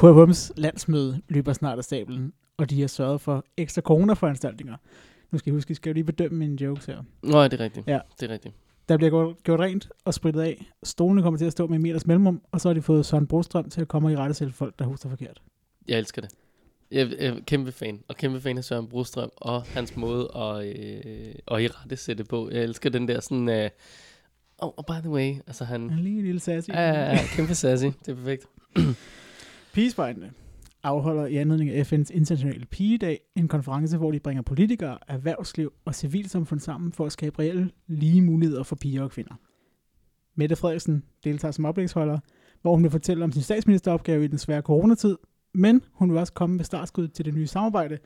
KFM's landsmøde løber snart af stablen, og de har sørget for ekstra coronaforanstaltninger. Nu skal I huske, I skal jo lige bedømme mine jokes her. Nå, det er rigtigt. Ja. Det er rigtigt. Der bliver gjort, rent og spritet af. Stolene kommer til at stå med en meters mellemrum, og så har de fået Søren Brostrøm til at komme og i rette selv folk, der husker forkert. Jeg elsker det. Jeg er kæmpe fan, og kæmpe fan af Søren Brostrøm, og hans måde at, øh, at i rette sætte på. Jeg elsker den der sådan, øh, oh, oh, by the way, altså han, En lille, lille sassy. ja, ja, ja, kæmpe sassy, det er perfekt. Pigespejlene afholder i anledning af FN's internationale pigedag en konference, hvor de bringer politikere, erhvervsliv og civilsamfund sammen for at skabe reelle lige muligheder for piger og kvinder. Mette Frederiksen deltager som oplægsholder, hvor hun vil fortælle om sin statsministeropgave i den svære coronatid, men hun vil også komme med startskud til det nye samarbejde,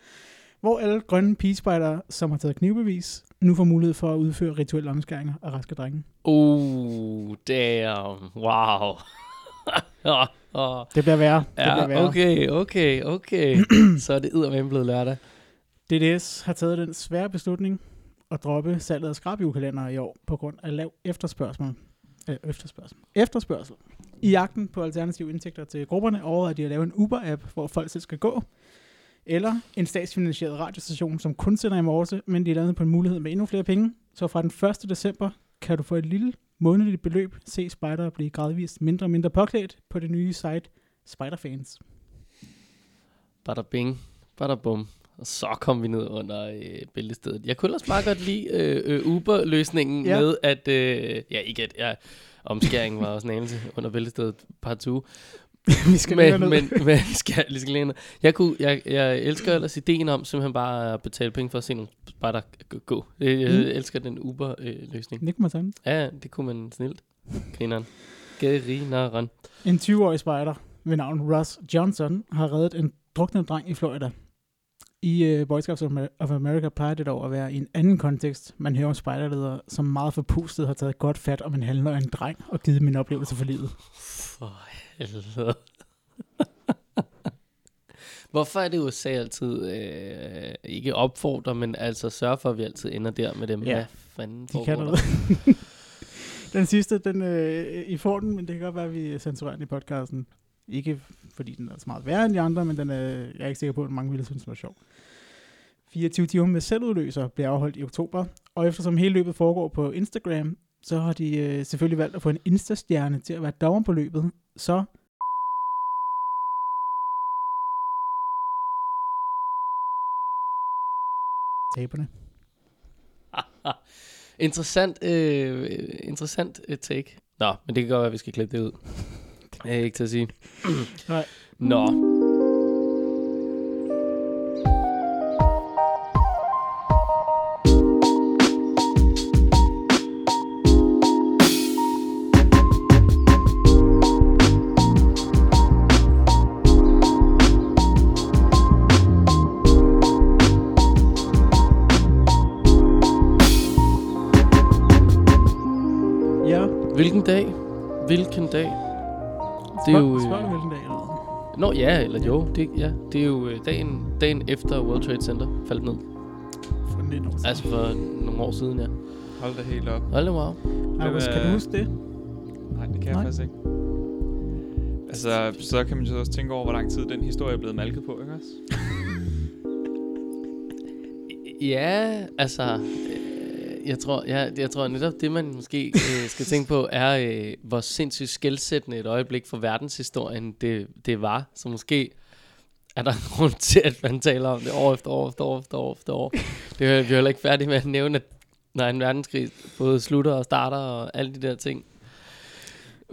hvor alle grønne pigespejdere, som har taget knivbevis, nu får mulighed for at udføre rituelle omskæringer af raske drenge. Oh, damn, wow oh, oh. Det bliver værre. det bliver Ja, værre. okay, okay, okay. Så er det eddermame blevet lørdag. DDS har taget den svære beslutning at droppe salget af skrabjulekalender i år på grund af lav efterspørgsel. Øh, efterspørgsel. Efterspørgsel. I jagten på alternative indtægter til grupperne overvejede de at lave en Uber-app, hvor folk selv skal gå. Eller en statsfinansieret radiostation, som kun sender i morse, men de er landet på en mulighed med endnu flere penge. Så fra den 1. december kan du for et lille månedligt beløb se spejdere blive gradvist mindre og mindre påklædt på det nye site Spiderfans. Bada bing, bada bum. Og så kom vi ned under øh, bæltestedet. Jeg kunne ellers bare godt lide øh, øh, Uber-løsningen Ja. med, at... Øh, ja, ikke at... Ja, omskæringen var også en anelse under bæltestedet partout. Vi skal men, ned. men, men skal, lige skal længere. Jeg, kunne, jeg, jeg elsker ellers ideen om simpelthen bare at betale penge for at se nogle spejder gå. Jeg, jeg Mm. elsker den Uber-løsning. Det kunne man sådan. Ja, det kunne man snilt. Grineren. Grineren. En 20-årig spejder ved navn Russ Johnson har reddet en druknet dreng i Florida. I uh, Boy Scouts of Amer- of America plejer det dog at være i en anden kontekst. Man hører om spejderledere, som meget forpustet har taget godt fat om en handler og en dreng og givet en oplevelse for livet. For helvede. Hvorfor er det USA altid øh, ikke opfordrer, men altså sørger for, at vi altid ender der med dem? Ja. Hvad fanden De kan noget. den sidste, den, øh, I får den, men det kan godt være, at vi censurerer den i podcasten. Ikke fordi den er så meget værre end de andre, men den er, jeg er ikke sikker på, at mange ville synes, den var sjov. 24 timer med selvudløser bliver afholdt i oktober, og eftersom hele løbet foregår på Instagram, så har de øh, selvfølgelig valgt at få en Insta-stjerne til at være dommer på løbet. Så taberne. interessant, øh, interessant øh, take. Nå, men det kan godt være, at vi skal klippe det ud. Det er ikke til at sige. Nej. Nå. Dag? Hvilken dag? Det er jo... Spørg du Øh, hvilken dag eller hvad? nå, ja, eller jo. Det, ja, det er jo øh, dagen, dagen efter World Trade Center faldt ned. For 19 år siden. Altså for nogle år siden, ja. Hold da helt op. Hold da wow. August, kan du øh, huske det? Nej, det kan jeg Nej. faktisk ikke. Altså, så kan man så også tænke over, hvor lang tid den historie er blevet malket på, ikke også? Ja, altså, øh, jeg tror, jeg, jeg tror netop det, man måske øh, skal tænke på, er, øh, hvor sindssygt skældsættende et øjeblik for verdenshistorien det, det var. Så måske er der en grund til, at man taler om det år efter år efter år efter år efter år. Det er vi er heller ikke færdige med at nævne, at når en verdenskrig både slutter og starter og alle de der ting.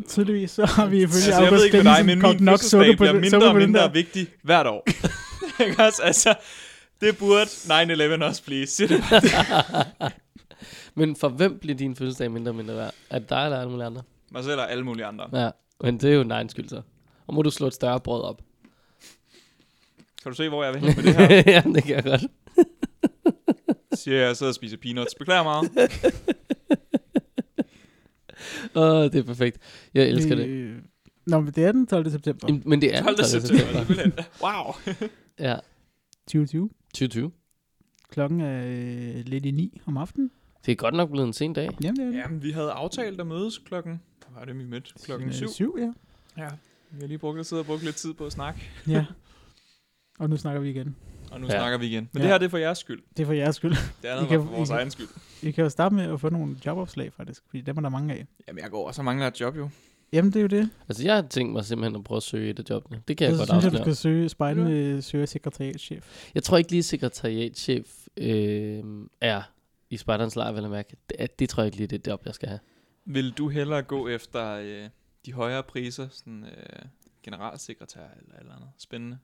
Tydeligvis så har vi ifølge Altså, jeg ved ikke med dig, men min nok sukker på, bliver mindre og mindre der. vigtig hvert år. ikke også? Altså, det burde 9-11 også blive. Men for hvem bliver din fødselsdag mindre og mindre værd? Er det dig eller alle mulige andre? Mig selv og alle mulige andre. Ja, men det er jo din egen skyld så. Og må du slå et større brød op. Kan du se, hvor jeg vil hen med det her? ja, det kan jeg godt. Siger jeg, jeg sidder og spiser peanuts. Beklager meget. Åh, det er perfekt. Jeg elsker det. Øh, Nå, men det er den 12. september Jamen, Men det er 12. 12. september. Wow. Ja, 2020. 2020. Klokken er øh, lidt i 9 om aftenen. Det er godt nok blevet en sen dag. Jamen, det er det. Jamen, vi havde aftalt at mødes klokken... Hvad var det, vi mødte? Klokken 7. syv, ja. Ja. Vi har lige brugt at sidde og brugt lidt tid på at snakke, Ja. Og nu snakker vi igen. og nu Ja. ja. snakker vi igen. Men Ja. det her det er for jeres skyld. Det er for jeres skyld. Det andet I kan- var for vores I kan- egen skyld. I kan jo starte med at få nogle jobopslag, faktisk. Fordi dem er der mange af. Jamen, jeg går også og mangler et job jo. Jamen, det er jo det. Altså, jeg har tænkt mig simpelthen at prøve at søge et af jobbene. Det kan jeg, Så godt synes jeg, du afsløre. skal søge spejdende søge sekretariatschef. Jeg tror ikke lige, sekretariatchef øh, er i Spartans lejr, vil jeg mærke. Det, det tror jeg ikke lige, det er job, jeg skal have. Vil du hellere gå efter øh, de højere priser, sådan øh, generalsekretær eller eller andet spændende?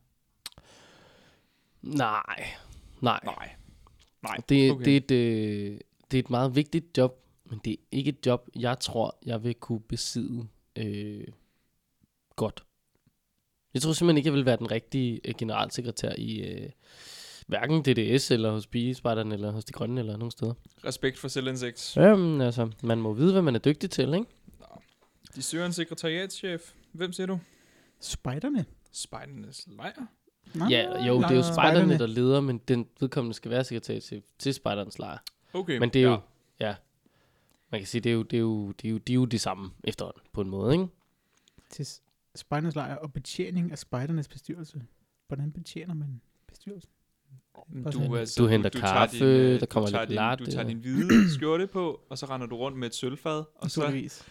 Nej. Nej. Nej. Nej, Det, okay. det, er et, øh, det er et meget vigtigt job, men det er ikke et job, jeg tror, jeg vil kunne besidde øh, godt. Jeg tror simpelthen ikke, jeg vil være den rigtige øh, generalsekretær i øh, hverken DDS, eller hos Bigespejderne, eller hos De Grønne, eller nogen steder. Respekt for selvindsigt. Jamen, altså, man må vide, hvad man er dygtig til, ikke? De søger en sekretariatschef. Hvem siger du? Spejderne? Spejdernes lejr? Nå, Ja, jo, det er jo spejderne, der leder, men den vedkommende skal være sekretariatchef til spejderens lejr. Okay. Men det er jo, ja. ja, man kan sige, det er jo, det er jo, det er jo, de er jo de samme efterhånden, på en måde, ikke? Til spejdernes lejr og betjening af spejdernes bestyrelse. Hvordan betjener man bestyrelsen? Sådan. Du, altså, Du henter tager kaffe, øh, der kommer du tager lidt din, latte, Du tager din hvide skjorte på, og så render du rundt med et sølvfad, og så Naturligvis.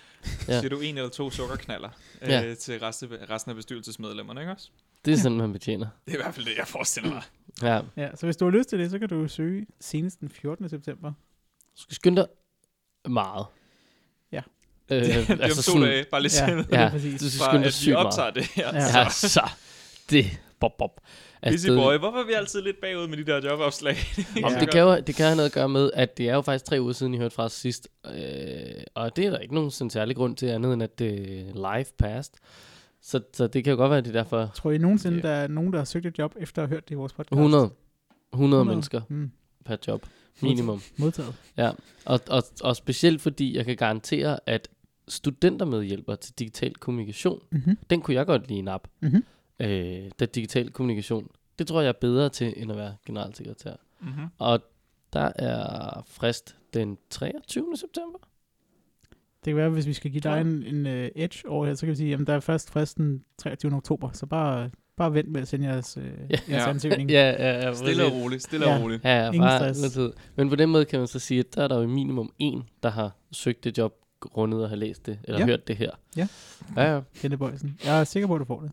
Ja. siger du en eller to sukkerknaller Ja. øh, til resten, resten af bestyrelsesmedlemmerne, ikke også? Det er sådan, man betjener. Det er i hvert fald det, jeg forestiller mig. Ja, Ja, så hvis du har lyst til det, så kan du søge senest den 14. september. du skal skynde dig meget. Ja. Øh, det er om altså to dage, bare lige Ja, sådan, ja, ja, præcis. du skal skynde dig sygt meget. optager det her. Ja. Ja, så. Det, bop, bop. Busy boy, hvorfor er vi altid lidt bagud med de der jobopslag? Om Ja. det, kan jo, det kan have noget at gøre med, at det er jo faktisk tre uger siden, I hørte fra os sidst. Øh, og det er der ikke nogen sådan særlig grund til, andet end at det er live past. Så, så det kan jo godt være, at det er derfor Tror I nogensinde, Ja. der er nogen, der har søgt et job, efter at have hørt det i vores podcast? 100, 100 mennesker Mm. per job. Minimum. Modtaget. Og, og, og specielt fordi jeg kan garantere, at studentermedhjælper til digital kommunikation, Mm-hmm. den kunne jeg godt lige nap. Mhm. Øh, da digital kommunikation, det tror jeg er bedre til, end at være generalsekretær. mm-hmm. Og der er frist den 23. september. Det kan være, hvis vi skal give dig Ja. en, en uh, edge over her, så kan vi sige, at der er først fristen 23. oktober, så bare, bare vent med at sende jeres, uh, Ja. jeres ansøgning. ja, ja, ja, Stille og roligt, stille Ja. og roligt. Ja, ja, Ingen bare tid. Men på den måde kan man så sige, at der er der jo minimum en, der har søgt det job, rundet og har læst det, eller Ja. hørt det her. Ja. Ja, ja. Kende Bøjsen. Jeg er sikker på, at du får det.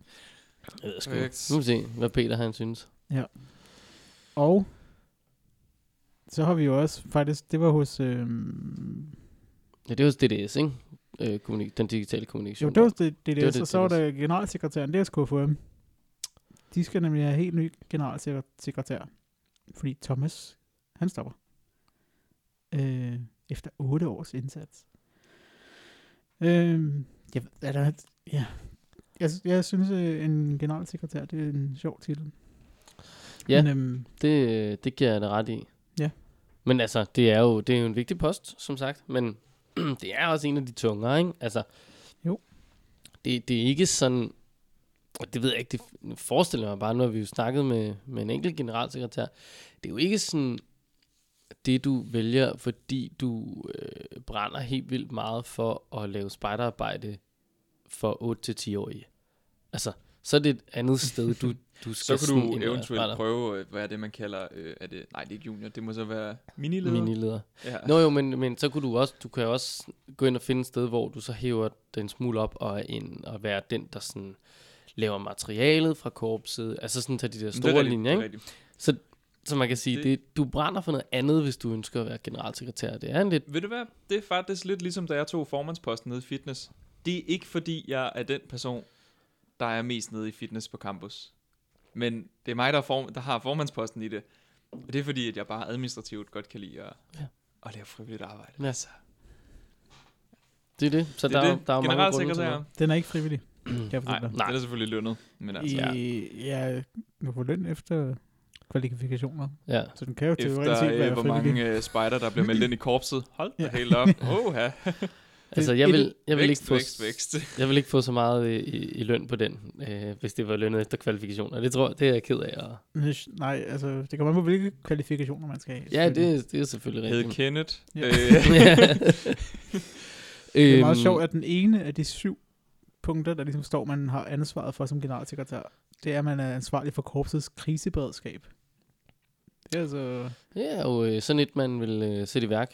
Jeg ved sgu. Perfekt. Nu må vi se, hvad Peter han synes. Og så har vi jo også faktisk, det var hos, øhm, Ja, det hos DDS, ikke? Øh, kommunik- den digitale kommunikation. jo, det var det, det, det, Det var det det, så, var der generalsekretæren, det er KFM. De skal nemlig have helt ny generalsekretær, fordi Thomas, han stopper. Øh, efter otte års indsats. Øh, jeg, er der, ja, jeg, jeg synes, øh, en generalsekretær, det er en sjov titel. Ja. Men, øhm, Det, det giver jeg dig ret i. Ja. Men altså, det er jo, det er jo en vigtig post, som sagt. Men det er også en af de tungere, ikke? Altså, Jo. Det, det er ikke sådan... og Det ved jeg ikke, det forestiller mig bare, har vi jo snakket med, med en enkelt generalsekretær. Det er jo ikke sådan det, du vælger, fordi du øh, brænder helt vildt meget for at lave spejderarbejde for 8-10-årige. Altså, så er det et andet sted, du, du Så skal kan sådan du eventuelt spejder. prøve, øh, hvad er det, man kalder, øh, er det, nej, det er ikke junior, det må så være minileder. Minileder. Ja. Nå jo, men, men så kunne du også, du kan også gå ind og finde et sted, hvor du så hæver den smule op og ind og være den, der sådan laver materialet fra korpset, altså sådan tage de der det er store rigtigt, linjer, er ikke? rigtigt. Så man kan sige, Det- det, du brænder for noget andet, hvis du ønsker at være generalsekretær. Det er en lidt, Ved du hvad, det er faktisk lidt ligesom, da jeg tog formandsposten nede i fitness. Det er ikke fordi, jeg er den person, der er mest nede i fitness på campus. Men det er mig, der, er form, der har formandsposten i det. Og det er fordi, at jeg bare administrativt godt kan lide at, Ja. at lave frivilligt arbejde. Ja. Altså, det er det. Så det er der, det. der er mange grunde til det. den er ikke frivillig, kan jeg Nej, nej, det er selvfølgelig lønnet. Men altså, ja. I, ja, du får løn efter kvalifikationer. Ja. Så den kan jo teoretisk efter set øh, være hvor frivillig. mange øh, spejder, der bliver meldt ind i korpset. Hold da Ja. helt op. Oha. Altså, jeg vil, jeg vil vækst, ikke få, vækst, vækst. jeg vil ikke få så meget i, i, i løn på den, øh, hvis det var lønnet efter kvalifikationer. Det tror jeg, det er jeg ked af. Og, Nej, altså, det kommer an på, hvilke kvalifikationer man skal have. ja, det, det er selvfølgelig Hed rigtigt. Kenneth. Ja. Øh, Ja. Det er Øhm, meget sjovt, at den ene af de syv punkter, der ligesom står, man har ansvaret for som generalsekretær, det er, at man er ansvarlig for korpsets kriseberedskab. Det er altså... Det er jo øh, sådan et, man vil øh, sætte i værk,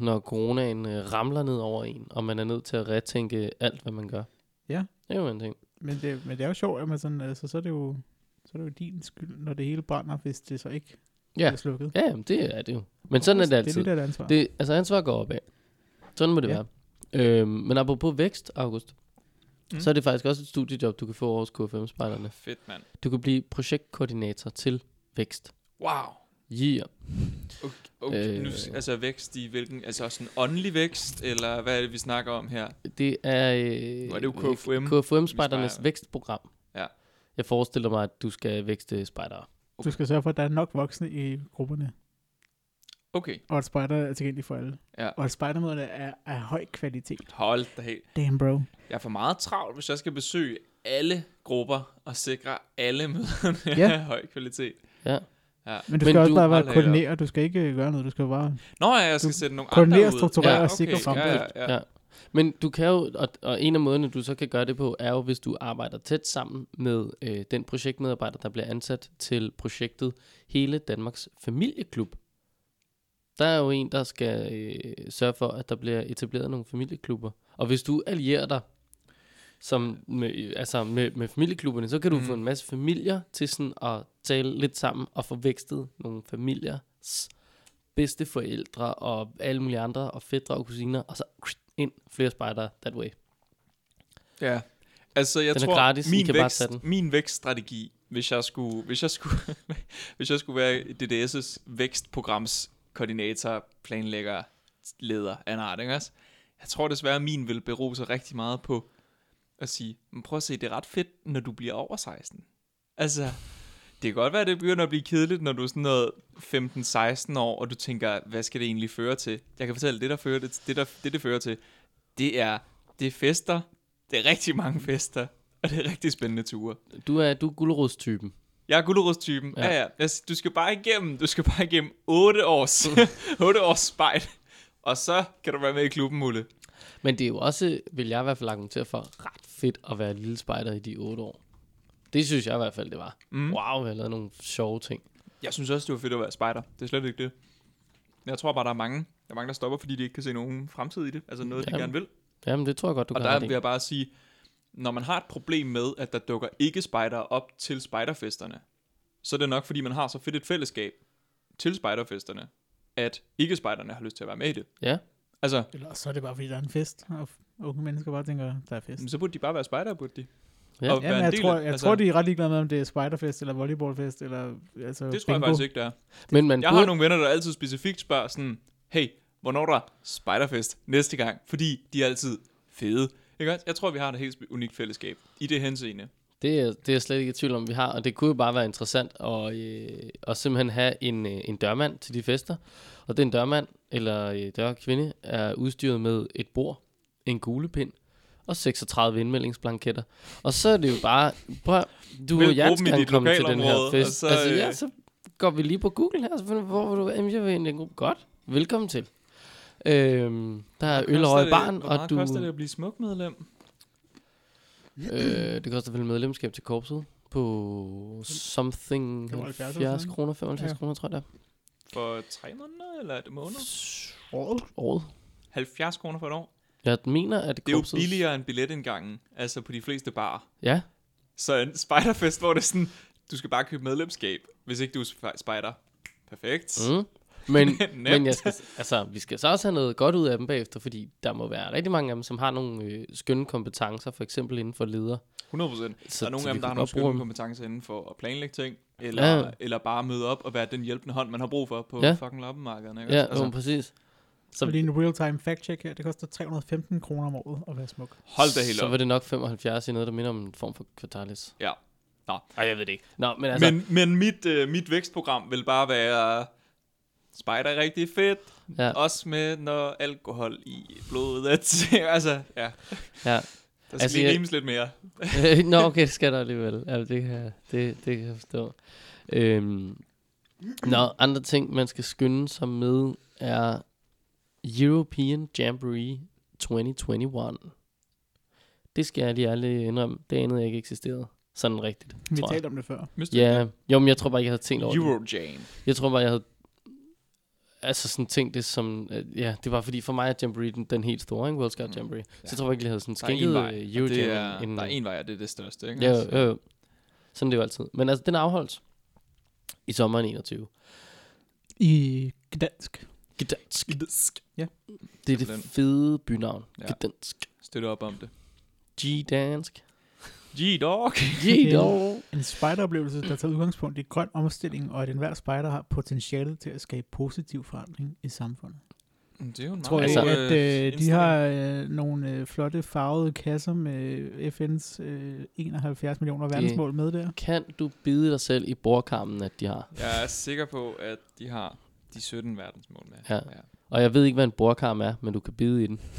når coronaen øh, ramler ned over en, og man er nødt til at retænke alt, hvad man gør. Ja. Det er jo en ting. Men det, men det er jo sjovt, at man sådan, altså, så er det jo så er det jo din skyld, når det hele brænder, hvis det så ikke Ja, bliver slukket. ja jamen, det er det jo. Men sådan er det Det altid. er lidt af et ansvar. Det, altså ansvar går opad. Sådan må det Ja. være. Øhm, men apropos vækst, August, Mm. så er det faktisk også et studiejob, du kan få hos KFM-spejderne. Fedt, mand. Du kan blive projektkoordinator til vækst. Wow. Yeah. Okay, okay. Øh. Nu, altså vækst i hvilken, altså sådan åndelig vækst, eller hvad er det, vi snakker om her? Det er, øh, Nu er det jo KFUM, KFUM-spejdernes spejder. vækstprogram. Ja. Jeg forestiller mig, at du skal vækste spejdere. Du skal sørge for, at der er nok voksne i grupperne, Okay, og at spejder er tilgængelig for alle. Ja. Og at spejdermøderne er af høj kvalitet. hold da helt. Damn, bro. Jeg får meget travlt, hvis jeg skal besøge alle grupper og sikre alle møderne Ja. af høj kvalitet. Ja. Ja. Men du Men skal også du- bare være koordinere, du skal ikke gøre noget, du skal bare... Nå ja, jeg skal Du sætte nogle koordinerer, andre ud. strukturerer og okay. sikrer fremdrift. Ja, ja, ja. Ja. Men du kan jo, og, og en af måderne, du så kan gøre det på, er jo, hvis du arbejder tæt sammen med øh, den projektmedarbejder, der bliver ansat til projektet Hele Danmarks Familieklub. Der er jo en, der skal øh, sørge for, at der bliver etableret nogle familieklubber. Og hvis du allierer dig som med, altså med, med familieklubberne, så kan du mm. få en masse familier til sådan at tale lidt sammen og få vækstet nogle familiers bedste forældre og alle mulige andre og fædre og kusiner, og så ind flere spejdere that way. Ja. Altså, jeg Den tror, gratis, min, kan bare vækst, min vækststrategi, hvis jeg skulle, hvis jeg skulle, hvis jeg skulle være DDS' vækstprograms koordinator, planlægger, leder af en art, ikke også? Jeg tror desværre, at min vil bero sig rigtig meget på at sige, men prøv at se, det er ret fedt, når du bliver over 16. Altså, det kan godt være, at det begynder at blive kedeligt, når du er sådan noget 15-16 år, og du tænker, hvad skal det egentlig føre til? Jeg kan fortælle, det der fører det, det, der, det, det fører til, det er, det er fester, det er rigtig mange fester, og det er rigtig spændende ture. Du er, du er gulerodstypen. Jeg er gulerodstypen. Ja, Ja. ja. Jeg, du skal bare igennem, du skal bare igennem 8 års, 8 års spejl. Og så kan du være med i klubben, Mulle. Men det er jo også, vil jeg i hvert fald argumentere for, ret fedt at være lille spejder i de otte år. Det synes jeg i hvert fald, det var. Mm. Wow, vi har lavet nogle sjove ting. Jeg synes også, det var fedt at være spejder. Det er slet ikke det. Jeg tror bare, der er mange, der er mange, der stopper, fordi de ikke kan se nogen fremtid i det. Altså noget, de Jamen, gerne vil. Jamen, det tror jeg godt, du og kan der ret vil jeg bare sige, når man har et problem med, at der dukker ikke spejdere op til spejderfesterne, så er det nok, fordi man har så fedt et fællesskab til spejderfesterne, at ikke spejderne har lyst til at være med i det. Ja, Altså, Eller så er det bare, fordi der er en fest, og unge mennesker bare tænker, der er fest. så burde de bare være spejdere, burde de. Ja. Og Ja, men en jeg, del tror, af- jeg altså, tror, de er ret ligeglade med, om det er spiderfest, eller volleyballfest, eller altså Det tror jeg bingo. faktisk ikke, det er. men man Jeg burde, har nogle venner, der altid specifikt spørger sådan, hey, hvornår er der spiderfest næste gang? Fordi de er altid fede. Ikke? Jeg tror, vi har et helt unikt fællesskab i det henseende. Det er, det er jeg slet ikke i tvivl om, vi har, og det kunne jo bare være interessant at, øh, at simpelthen have en, øh, en dørmand til de fester. Og den dørmand, eller øh, dørkvinde, er udstyret med et bord, en guglepind og 36 indmeldingsblanketter. Og så er det jo bare, prøv, du Vælg og jeg dit komme til den her fest. så, Så, altså, øh, ja, så går vi lige på Google her, så finder vi, hvor vil du, jamen, jeg vil egentlig gå godt. Velkommen til. Øhm, der er øl og røg i barn, Hvor og du, koster det at blive smukmedlem? Øh, det koster vel medlemskab til korpset på something 75 eller 70 sådan. kroner, 75 Ja. kroner, tror jeg det For tre måneder, eller er det måneder? er. Året? Året. 70 kroner for et år. Jeg mener, at Det er jo korpset... billigere end billetindgangen, altså på de fleste barer. Ja, Så en spiderfest, hvor det er sådan, du skal bare købe medlemskab, hvis ikke du er sp- spider. Perfekt. mm. men, Nemt. men jeg skal, altså, vi skal så også have noget godt ud af dem bagefter, fordi der må være rigtig mange af dem, som har nogle øh, skønne kompetencer, for eksempel inden for leder. 100 procent. Så, Der er nogle så af vi dem, der har nogle godt bruge skønne dem. kompetencer inden for at planlægge ting, eller, Ja. ja. eller bare møde op og være den hjælpende hånd, man har brug for på Ja. ja. fucking loppemarkedet. Ikke? Ja, altså, jo, præcis. Så lige en real-time fact-check her. Det koster 315 kroner om året at være smuk. hold da helt så op. var det nok 75 i noget, der minder om en form for kvartalis. Ja. Nå. Ej, jeg ved det ikke. Nå, men altså... Men, men mit, øh, mit vækstprogram vil bare være, spider er rigtig fedt, ja, også med når alkohol i blodet. Altså, ja, ja. der skal Altså, lige jeg- rimes lidt mere. Øh, Nå, okay, det skal der alligevel. Ja, det kan, det, det kan jeg forstå. Øhm, nå, andre ting, man skal skynde sig med, er European Jamboree 2021. Det skal jeg lige ærligt indrømme. Det anede jeg ikke eksisterede. Sådan rigtigt, Vi tror jeg. talte om det før. Ja, jo, men jeg tror bare ikke, jeg havde tænkt over det. Eurojam. Jeg tror bare, jeg havde altså sådan tænkt det som, øh, ja, det var fordi for mig er Jamboree den, den helt store, ikke? World Scout Mm. Jamboree. Ja. Så jeg tror ikke, jeg havde sådan Der er en skænket vej, øh, og Eurojam. det er, en, der er en vej, og det er det største, ikke? Ja, Altså, jo, jo. Sådan er det jo altid. Men altså, den er afholdt i sommeren 21. I Gdansk. Gdansk. Gdansk. Det er det Simpelthen. fede bynavn. Ja. Gdansk. Støtter op om det. G-dansk. G-Dog. G-dog. En spejderoplevelse, der tager udgangspunkt i grøn omstilling, og at enhver spejder har potentialet til at skabe positiv forandring i samfundet. Det er jo en Tror Altså- at øh, de indstilling. har øh, nogle øh, flotte farvede kasser med FN's øh, 71 millioner verdensmål med der. Kan du bide dig selv i bordkarmen, at de har? Jeg er sikker på, at de har de 17 verdensmål med. Ja. Og jeg ved ikke, hvad en bordkarm er, men du kan bide i den.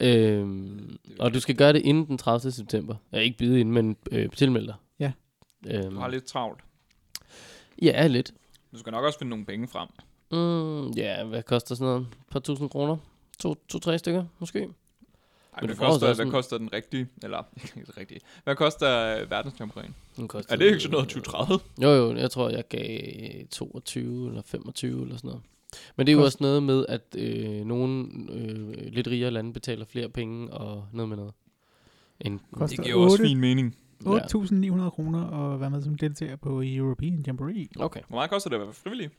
Øhm, og du skal gøre det inden den 30. september. Ja, ikke bide i den, men øh, tilmelde dig. Ja. Øhm, Du har lidt travlt. Ja, lidt. Du skal nok også finde nogle penge frem. Mm, ja, hvad koster sådan noget? Et par tusind kroner? To, to tre stykker, måske? Ej, Men får koster, hvad sådan- koster den rigtige? Eller, ikke det rigtige. Hvad koster øh, verdensjamboreen? Den koster, Er det ikke sådan noget 2030? Jo, jo, jeg tror, jeg gav 22 eller 25 eller sådan noget. Men det er jo Kost- også noget med, at øh, nogle øh, lidt rigere lande betaler flere penge og noget med noget. End, Koster Det giver jo også 8. fin mening. 8.900 kroner at være med som deltager på European Jamboree. Okay. Hvor meget koster det at være frivillig?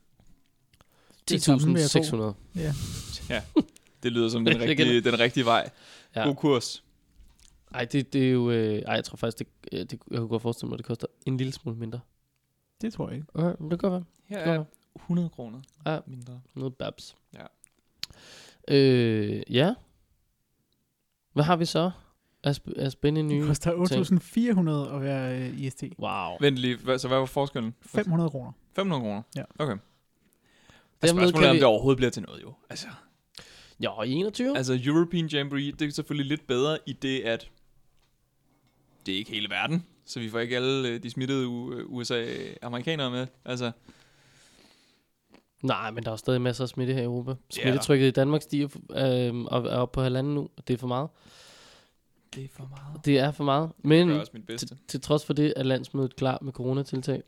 Det samme, vil jeg tro. 10.600. Ja, det lyder som den Det rigtige, den rigtige vej. Ja. God kurs. Ej, det, det er jo... Øh, ej, jeg tror faktisk, det, det, jeg kunne godt forestille mig, at det koster en lille smule mindre. Det tror jeg ikke. Okay, det kan være. Her Det er godt 100 kroner Ja. mindre. Noget babs. Ja. Øh, ja. Hvad har vi så? af spændende Det nye koster 8.400 at være øh, IST. Wow. Vent lige, hvad, så hvad var forskellen? 500 kroner. 500 kroner? Ja. Okay. Dermed Spørgsmålet kan er, om vi- det overhovedet bliver til noget, jo. Altså, Jo, i 21? altså European Jamboree, det er selvfølgelig lidt bedre i det, at det er ikke hele verden, så vi får ikke alle øh, de smittede USA-amerikanere med. Altså, Nej, men der er jo stadig masser af smitte her i Europa. Smittetrykket i Danmark stiger øh, og er oppe på halvanden nu, og det er for meget. det er for meget. Det er for meget. Men gør også mit bedste. til, trods for det er landsmødet klar med coronatiltag.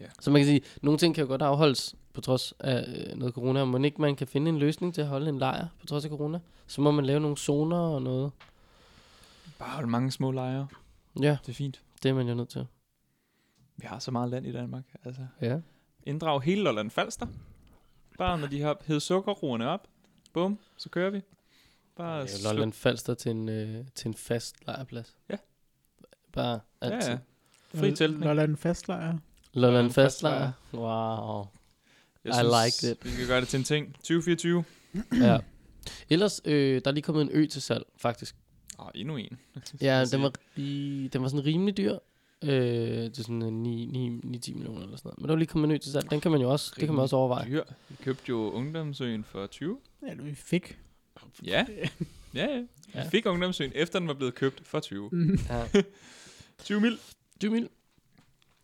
Ja. Så man kan sige, nogle ting kan jo godt afholdes på trods af øh, noget corona. Må ikke man kan finde en løsning til at holde en lejr på trods af corona. Så må man lave nogle zoner og noget. Bare holde mange små lejre. Ja, Det er fint. det er man jo nødt til. Vi har så meget land i Danmark. Altså, Ja. inddrag hele Lolland Falster. Bare når de har hævet sukkerroerne op. Bum, så kører vi. Bare ja Lolland Falster til en, øh, til en fast lejrplads. Ja. Bare Ja, altid. ja. Fri teltning. Lolland fastlejr. Lolland Fastlejr. Wow. Jeg I like it. Vi kan gøre det til en ting. 2024. ja. Ellers, øh, der er lige kommet en ø til salg, faktisk. Åh, endnu en. Ja, den var, i, den var sådan rimelig dyr. Øh, til sådan en 9-10 millioner eller sådan noget. Men der var lige kommet en ø til salg. Den kan man jo også, det kan man også overveje. Dyr. Vi købte jo Ungdomsøen for 20. Ja, vi fik. Ja. Ja, ja. Vi fik Ungdomsøen, efter den var blevet købt for 20. Mhm. Ja. 20 mil. 20 mil.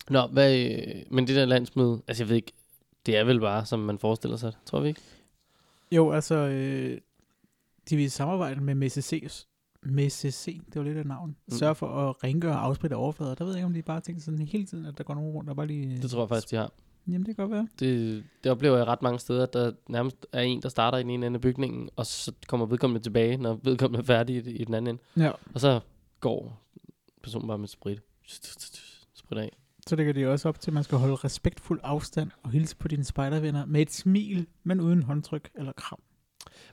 Nå, hvad, øh, men det der landsmøde, altså jeg ved ikke, det er vel bare, som man forestiller sig, tror vi ikke? Jo, altså, øh, de vil samarbejde med MCC. MCC, det var lidt af navn. Mm. Sørg for at rengøre og afspritte overflader. Der ved jeg ikke, om de bare tænker sådan hele tiden, at der går nogen rundt og bare lige... Det tror jeg faktisk, de har. Jamen, det kan godt være. Det, det oplever jeg ret mange steder, at der nærmest er en, der starter i den ene ende af bygningen, og så kommer vedkommende tilbage, når vedkommende er færdig i, i den anden ende. Ja. Og så går personen bare med sprit. Sprit af. Så lægger de også op til, at man skal holde respektfuld afstand og hilse på dine spejdervenner med et smil, men uden håndtryk eller kram.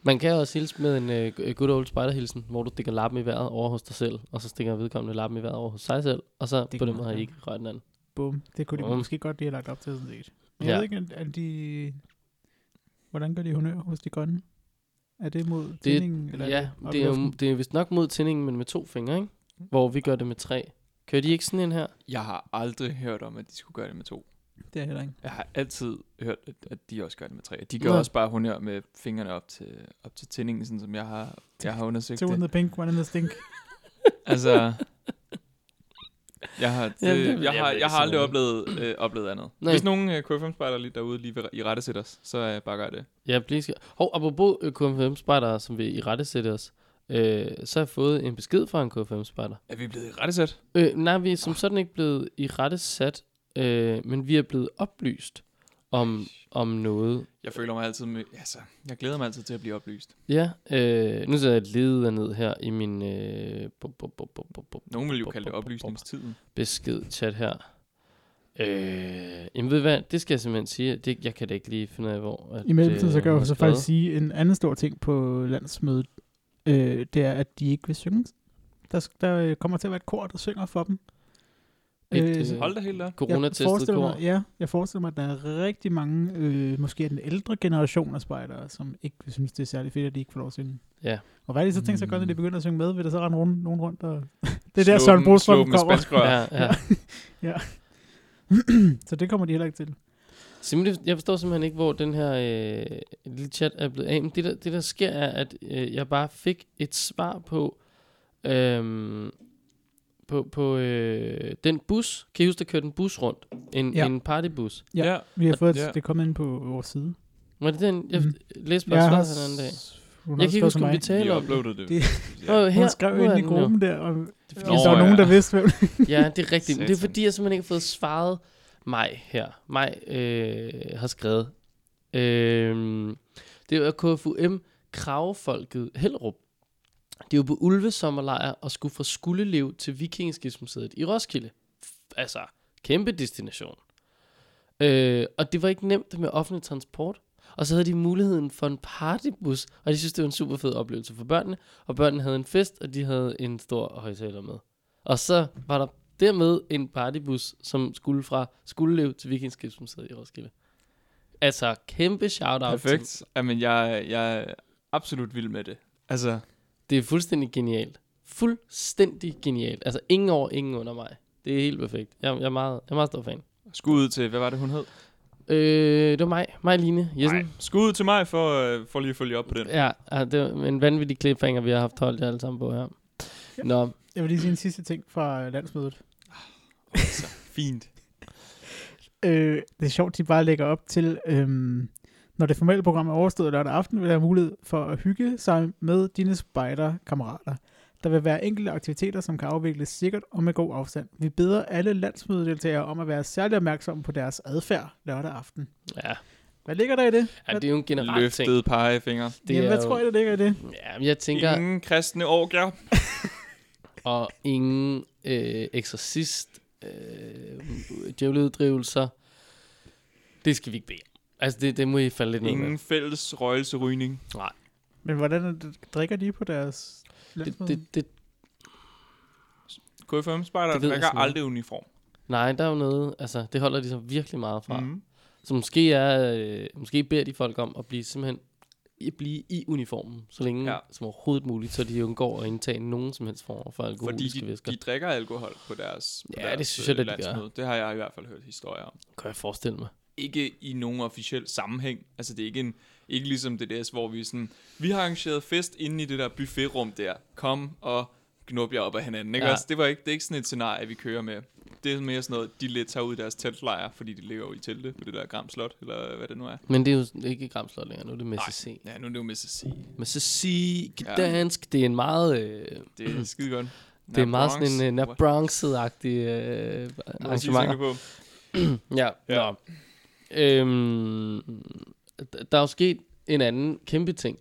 Man kan også hilse med en uh, good old spiderhilsen, hvor du stikker lappen i vejret over hos dig selv, og så stikker vedkommende lappen i vejret over hos sig selv, og så Det på den måde har I ikke rørt den anden. Bum. Det kunne de Bum. måske godt lige have lagt op til, sådan set. Jeg Ja. ved ikke, er de... Hvordan gør de honør hos de grønne? Er det mod Det- tændingen? Eller ja, det i er, det er vist nok mod tændingen, men med to fingre, ikke? Hvor vi gør det med tre. Kører de ikke sådan en her? Jeg har aldrig hørt om, at de skulle gøre det med to. Det er heller ikke. Jeg har altid hørt, at, at de også gør det med tre. De gør Nå. også bare honør med fingrene op til, op til tændingen, sådan som jeg har, jeg har undersøgt Two in det. the pink, one in the stink. Altså, jeg har, det, Jamen, det- jeg, jeg har, jeg har ikke aldrig sådan oplevet, øh, oplevet andet. Nej. Hvis nogen øh, KFM-spejder lige derude lige vil i rette sætte os, så øh, bare gør det. Ja, please. Hov, apropos øh, KFM Spider, som vil i rette sætte os. Øh, så har jeg fået en besked fra en K5-spejder. Er vi blevet i rettesat? Øh, nej, vi er som sådan ikke blevet i rette sat, øh, men vi er blevet oplyst om, om noget. Jeg føler mig altid med, altså, jeg glæder mig altid til at blive oplyst. Ja, øh, nu så jeg leder ned her i min øh, bu- bu- bu- bu- bu- bu- Nogen vil jo kalde det oplysningstiden. besked chat her. Øh, jamen ved du hvad, det skal jeg simpelthen sige. Det, jeg kan da ikke lige finde ud af, hvor... At, I mellemtiden, så øh, kan jeg jo så faktisk sige en anden stor ting på landsmødet. Øh, det er, at de ikke vil synge. Der, der øh, kommer til at være et kor, der synger for dem. Et, øh, Hold da helt der. jeg Coronatestet forestiller kor. mig, ja, jeg forestiller mig, at der er rigtig mange, øh, måske af den ældre generation af spejdere, som ikke vil synes, det er særlig fedt, at de ikke får lov at synge. Ja. Og hvad er det så tænkt sig at gøre, når de begynder at synge med? Vil der så rende rundt, nogen rundt? Og det er Slå der, Søren Brostrøm slå dem med kommer. rør. Ja, ja. så det kommer de heller ikke til. Simon, jeg forstår simpelthen ikke, hvor den her øh, lille chat er blevet af. Men det der, det der sker er, at øh, jeg bare fik et svar på, øhm, på, på øh, den bus. Kan I huske, der kørte en bus rundt? En, Ja. en partybus. Ja, Ja. Vi har fået, Ja. ja. det er kommet ind på vores side. Var det den, jeg mm. læste bare svaret den anden dag? hun Jeg kan ikke huske, om vi taler om det. det. Det- Ja. her, Hun skrev er ind i gruppen der, og hvis Nå, der var nogen, ja. der vidste, hvem Ja, det er rigtigt. Men det er fordi, jeg simpelthen ikke har fået svaret mig her. Mig øh, har skrevet. Øh, det er KFUM Kravfolket Hellerup. De er jo på ulvesommerlejr og skulle fra Skuldelev til Vikingeskibsmuseet i Roskilde. Altså, kæmpe destination. Øh, og det var ikke nemt med offentlig transport. Og så havde de muligheden for en partybus, og de synes, det var en super fed oplevelse for børnene. Og børnene havde en fest, og de havde en stor højtaler med. Og så var der dermed en partybus, som skulle fra Skuldelev til Vikingskibsmuseet i Roskilde. Altså, kæmpe shout-out. Til, Perfekt. Jamen, jeg, jeg er absolut vild med det. Altså, det er fuldstændig genialt. Fuldstændig genialt. Altså, ingen over, ingen under mig. Det er helt perfekt. Jeg, jeg, er, meget, jeg er meget stor fan. skud ud til, hvad var det, hun hed? Øh, det var mig. Mig Line Jessen. Nej, skud ud til mig for, øh, for lige at følge op på den. Ja, det var en vanvittig cliffhanger, vi har haft holdt jer alle sammen på her. Ja. Nå, Jeg vil lige sige en sidste ting fra landsmødet. Altså, fint. Øh, det er sjovt, de bare lægger op til, øhm, når det formelle program er overstået lørdag aften, vil der have mulighed for at hygge sig med dine spejderkammerater. Der vil være enkelte aktiviteter, som kan afvikles sikkert og med god afstand. Vi beder alle landsmødedeltagere om at være særlig opmærksomme på deres adfærd lørdag aften. ja. Hvad ligger der i det? ja det er jo en generel ting. Løftede pegefinger. Det Jamen, hvad jo- tror jeg, der ligger i det? Ja, men jeg tænker, Ingen kristne orgier. og ingen øh, eksorcist, øh, djævleuddrivelser. Det skal vi ikke bede. Altså, det, det må I falde lidt ned med. Ingen fælles røgelserygning. Men hvordan er det, drikker de på deres Det, landsmøde? det, det, KFM spejder Det ved jeg drikker simpelthen aldrig uniform. nej, der er jo noget, altså, det holder de så virkelig meget fra. Mm. Så måske, er, øh, måske beder de folk om at blive simpelthen at blive i uniformen, så længe Ja. som overhovedet muligt, så de undgår at indtage nogen som helst form for Fordi alkoholiske de, væsker. de drikker alkohol på deres, på Ja, deres det synes jeg da, øh, de gør. Det har jeg i hvert fald hørt historier om. Kan jeg forestille mig. Ikke i nogen officiel sammenhæng. Altså det er ikke, en, ikke ligesom det der, hvor vi sådan, vi har arrangeret fest inde i det der buffetrum der. Kom og knup jer op af hinanden. Ikke? Ja. Altså, det, var ikke, det er ikke sådan et scenarie, vi kører med. Det er mere sådan noget, de lidt tager ud i deres teltlejr, fordi de ligger jo i telte på det der Gram Slot, eller hvad det nu er. Men det er jo ikke Gramslot længere, nu er det med CC. Ja, nu er det jo med at sige. Med CC, Ja. dansk, det er en meget... Øh, Det er skide godt. det er meget sådan en uh, What- Nabronx-agtig øh, I arrangement. på. Ja, Ja. Nå. Øhm, der er jo sket en anden kæmpe ting.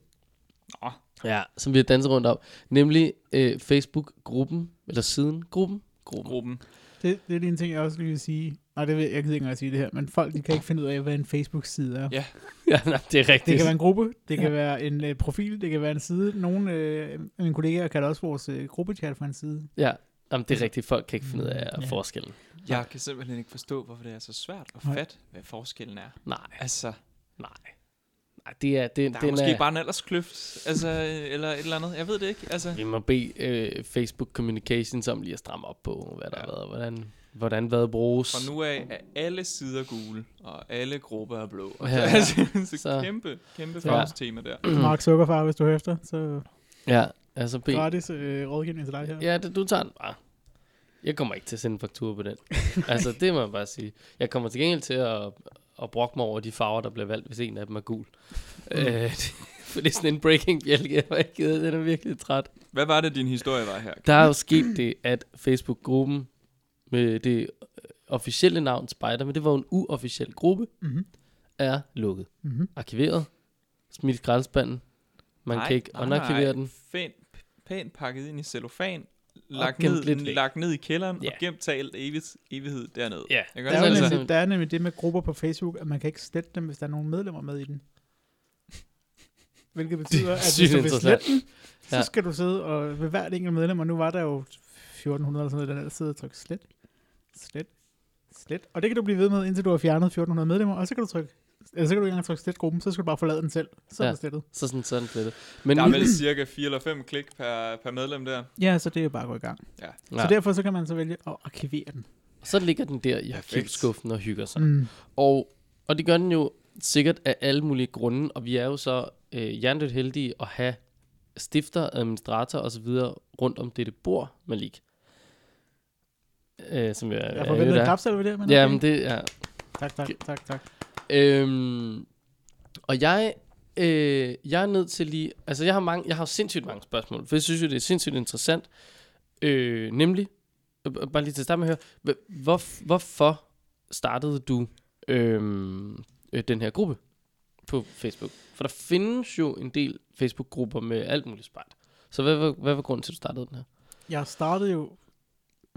Nå. Ja, som vi har danset rundt om. Nemlig øh, Facebook-gruppen, eller siden gruppen. Gruppen. Gruppen. Det, det er lige en ting, jeg også lige vil sige. Nej, det vil, jeg gider ikke engang at sige det her, men folk de kan ikke finde ud af, hvad en Facebook-side er. Ja. ja, nej, det er rigtigt. Det kan være en gruppe, det kan Ja. være en øh, profil, det kan være en side. Nogle øh, af mine kollegaer kalder også vores øh, gruppechat for en side. Ja, Jamen, det er rigtigt. Folk kan ikke finde ud af Ja. forskellen. Jeg kan simpelthen ikke forstå, hvorfor det er så svært at fatte, hvad forskellen er. Nej, Altså, nej. Det er... Det, der er den måske er, bare en alderskløft, altså, eller et eller andet. Jeg ved det ikke. Altså, Vi må bede øh, Facebook Communications om lige at stramme op på, hvad der Ja. har været, hvordan, hvordan hvad bruges. fra nu af er alle sider gule, og alle grupper er blå. Ja. altså, så, Så- kæmpe, kæmpe Ja. tema der. Mark Zuckerfar, hvis du hører efter, så Ja, altså bed. gratis øh, rådgivning til dig her. Ja, det, du tager den bare. Jeg kommer ikke til at sende en faktur på den. altså, det må jeg bare sige. Jeg kommer til gengæld til at, at brokke mig over de farver, der bliver valgt, hvis en af dem er gul. Mm. Øh, det, For det er sådan en breaking bjælke, jeg var ikke givet. Den er virkelig træt. Hvad var det, din historie var her? Der er jo sket det, at Facebook-gruppen med det øh, officielle navn Spider, men det var jo en uofficiel gruppe, Mhm. er lukket. Mhm. Arkiveret. Smidt i. Man kan ikke unarkivere den. Fæn, pænt pakket ind i cellofan, lagt ned, lidt væk. lagt ned i kælderen Ja. og gemt talt evigt, evighed dernede. Ja. Jeg Der gør er, jo det det, altså- nemlig, der er nemlig det med grupper på Facebook, at man kan ikke slette dem, hvis der er nogle medlemmer med i den. Hvilket betyder, at hvis du vil slette den, så Ja. skal du sidde og ved hvert enkelt medlem, og nu var der jo 1400 eller sådan noget, der der sidder og trykke slet, slet, slet. Og det kan du blive ved med, indtil du har fjernet 1400 medlemmer, og så kan du trykke, eller så kan du ikke engang trykke slet gruppen, så skal du bare forlade den selv. Så er Ja. det slettet. Så sådan sådan det. Men Der er vel cirka 4 eller 5 klik per, per medlem der. Ja, så det er jo bare at gå i gang. Ja. Ja. Så derfor så kan man så vælge at arkivere den. så ligger den der i arkivskuffen og hygger sig. Mm. Og, og det gør den jo sikkert af alle mulige grunde, og vi er jo så øh, hjernedødt heldige at have stifter, administrator og så videre rundt om dette bord, Malik. Øh, som jeg, Jeg er forventede en klapsalve ved det, men Ja, okay. men det er... Tak, tak, tak, tak. Øhm, og jeg, øh, jeg er nødt til lige... Altså, jeg har, mange, jeg har sindssygt mange spørgsmål, for jeg synes jo, det er sindssygt interessant. Øh, nemlig, øh, bare lige til at starte med at høre, hv- hvor, hvorfor startede du øh, øh, den her gruppe på Facebook? For der findes jo en del Facebook-grupper med alt muligt spejt. Så hvad var, hvad var grunden til, at du startede den her? Jeg startede jo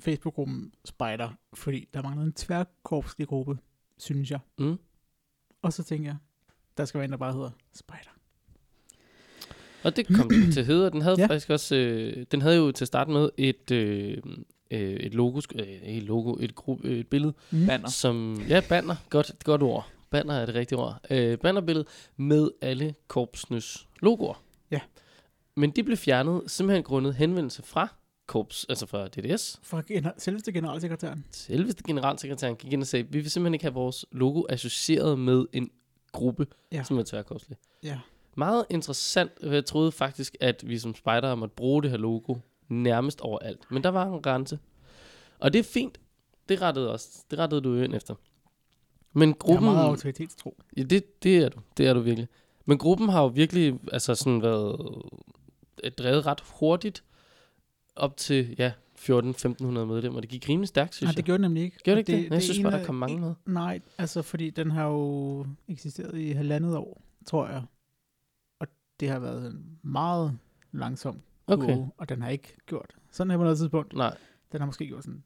Facebook-gruppen Spider, fordi der manglede en tværkorpslig gruppe, synes jeg. Mm? Og så tænkte jeg, der skal være en, der bare hedder Spider. Og det kom den til hedder. Den havde ja. Faktisk også, øh, den havde jo til at starte med et, øh, øh, et logo, øh, et logo, et, gru- øh, et billede, Mm. Banner. som, ja, banner, godt, et godt ord. Banner er det rigtige ord. Øh, bannerbillede med alle korpsenes logoer. Ja. Men de blev fjernet simpelthen grundet henvendelse fra korps, altså fra DDS. For gener- selveste generalsekretæren. Selveste generalsekretæren gik ind og sagde, vi vil simpelthen ikke have vores logo associeret med en gruppe, ja. Som er tværkorpslig. Ja. Meget interessant. Jeg troede faktisk, at vi som spejdere måtte bruge det her logo nærmest overalt. Men der var en grænse. Og det er fint. Det rettede, os. det rettede du jo ind efter. Men Jeg gruppen... har meget autoritetstro. ja, det, det er du. Det er du virkelig. Men gruppen har jo virkelig altså sådan været øh, drevet ret hurtigt op til ja, 14-1500 medlemmer. Det gik rimelig stærkt, synes Nej, jeg. det gjorde det nemlig ikke. Gjorde det ikke det? Jeg synes en bare, der kom mange med. Nej, altså fordi den har jo eksisteret i halvandet år, tror jeg. Og det har været en meget langsom Okay. kurve, og den har ikke gjort sådan her på noget tidspunkt. Nej, Den har måske gjort sådan.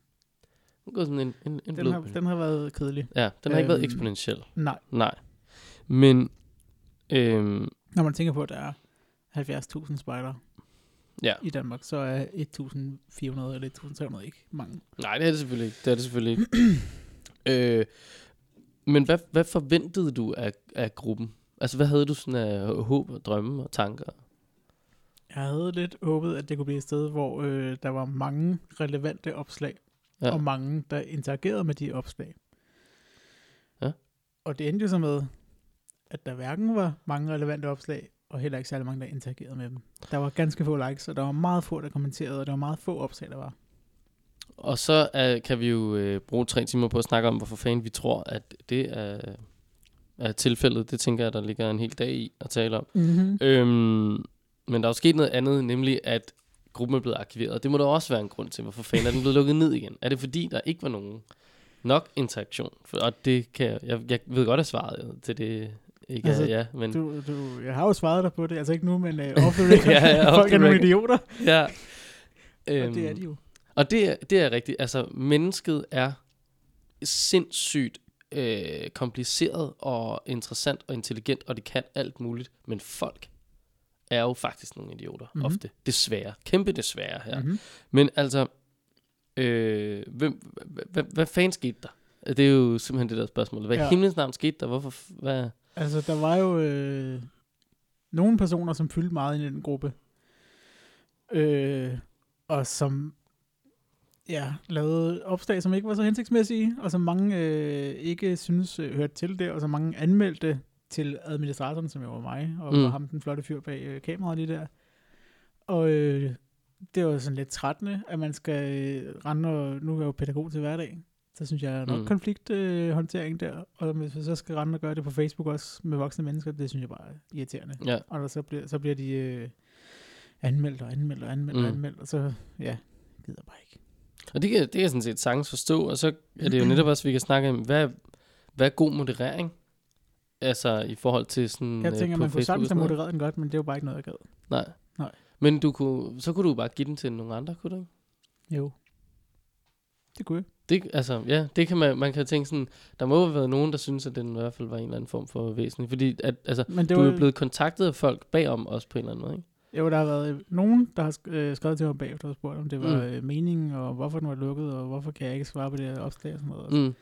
det er sådan en, en, en Den har, den har været kedelig. Ja, den har ikke været Øhm, eksponentiel. Nej, Nej. Men, øhm, når man tænker på, at der er 70.000 spejdere ja. i Danmark, så er 1.400 eller 1.300 ikke mange. Nej, det er det selvfølgelig ikke. Det er det selvfølgelig ikke. øh, men hvad, hvad forventede du af, af gruppen? Altså, hvad havde du sådan af håb og drømme og tanker? Jeg havde lidt håbet, at det kunne blive et sted, hvor øh, der var mange relevante opslag, Ja. og mange, der interagerede med de opslag. Ja. Og det endte jo så med, at der hverken var mange relevante opslag, og heller ikke særlig mange, der interagerede med dem. Der var ganske få likes, og der var meget få, der kommenterede, og der var meget få opslag, der var. Og så uh, kan vi jo øh, bruge tre timer på at snakke om, hvorfor fanden vi tror, at det er, er tilfældet. Det tænker jeg, der ligger en hel dag i at tale om. Mm-hmm. Øhm, men der er jo sket noget andet, nemlig at gruppen er blevet arkiveret. Det må der også være en grund til, hvorfor fanden er den blevet lukket ned igen. Er det fordi, der ikke var nogen nok interaktion? For, og det kan jeg, jeg, jeg ved godt, at svaret til det ikke altså, ja, men Du, du, jeg har jo svaret dig på det, altså ikke nu, men uh, off the record. Ja, ja, Folk er nogle idioter, ja. og det er de jo. Og det er, det er rigtigt. Altså, mennesket er sindssygt øh, kompliceret og interessant og intelligent, og det kan alt muligt. Men folk er jo faktisk nogle idioter, mm-hmm. Mhm. ofte. Desværre. Kæmpe desværre her. Mm-hmm. Men altså, øh, hvem, hvad, hvad, fanden skete der? Det er jo simpelthen det der spørgsmål. Hvad ja. Himlens navn skete der? Hvorfor? Hvad? Altså, der var jo øh, nogle personer, som fyldte meget i den gruppe. Øh, og som ja, lavede opslag, som ikke var så hensigtsmæssige, og som mange øh, ikke synes øh, hørte til det, og som mange anmeldte til administratoren, som jo var mig, og Mm. var ham den flotte fyr bag øh, kameraet lige der. Og øh, det var sådan lidt trættende, at man skal øh, rende, og nu er jeg jo pædagog til hverdag, Så synes jeg nok Mm. konflikthåndtering øh, der, og hvis vi så skal rende og gøre det på Facebook også med voksne mennesker, det synes jeg bare er irriterende. Ja. Og der så bliver, så bliver de øh, anmeldt og anmeldt og anmeldt mm. og anmeldt, og så, ja, gider bare ikke. Og det kan, det kan jeg sådan set sagtens forstå, og så er det jo netop også, vi kan snakke om, hvad, hvad er god moderering? Altså i forhold til sådan Jeg øh, tænker, på man kunne sagtens have modereret den godt, men det er jo bare ikke noget, jeg gad. Nej. Nej. Men du kunne, så kunne du bare give den til nogle andre, kunne du ikke? Jo. Det kunne jeg. Det, altså, ja, det kan man, man kan tænke sådan, der må have været nogen, der synes, at den i hvert fald var en eller anden form for væsentlig, fordi at, altså, Men det du var, er blevet kontaktet af folk bagom også på en eller anden måde, ikke? Jo, der har været øh, nogen, der har øh, skrevet til mig bagefter og spurgt, om det var Mm. mm. meningen, og hvorfor den var lukket, og hvorfor kan jeg ikke svare på det her opslag og sådan noget. Mm. Mm.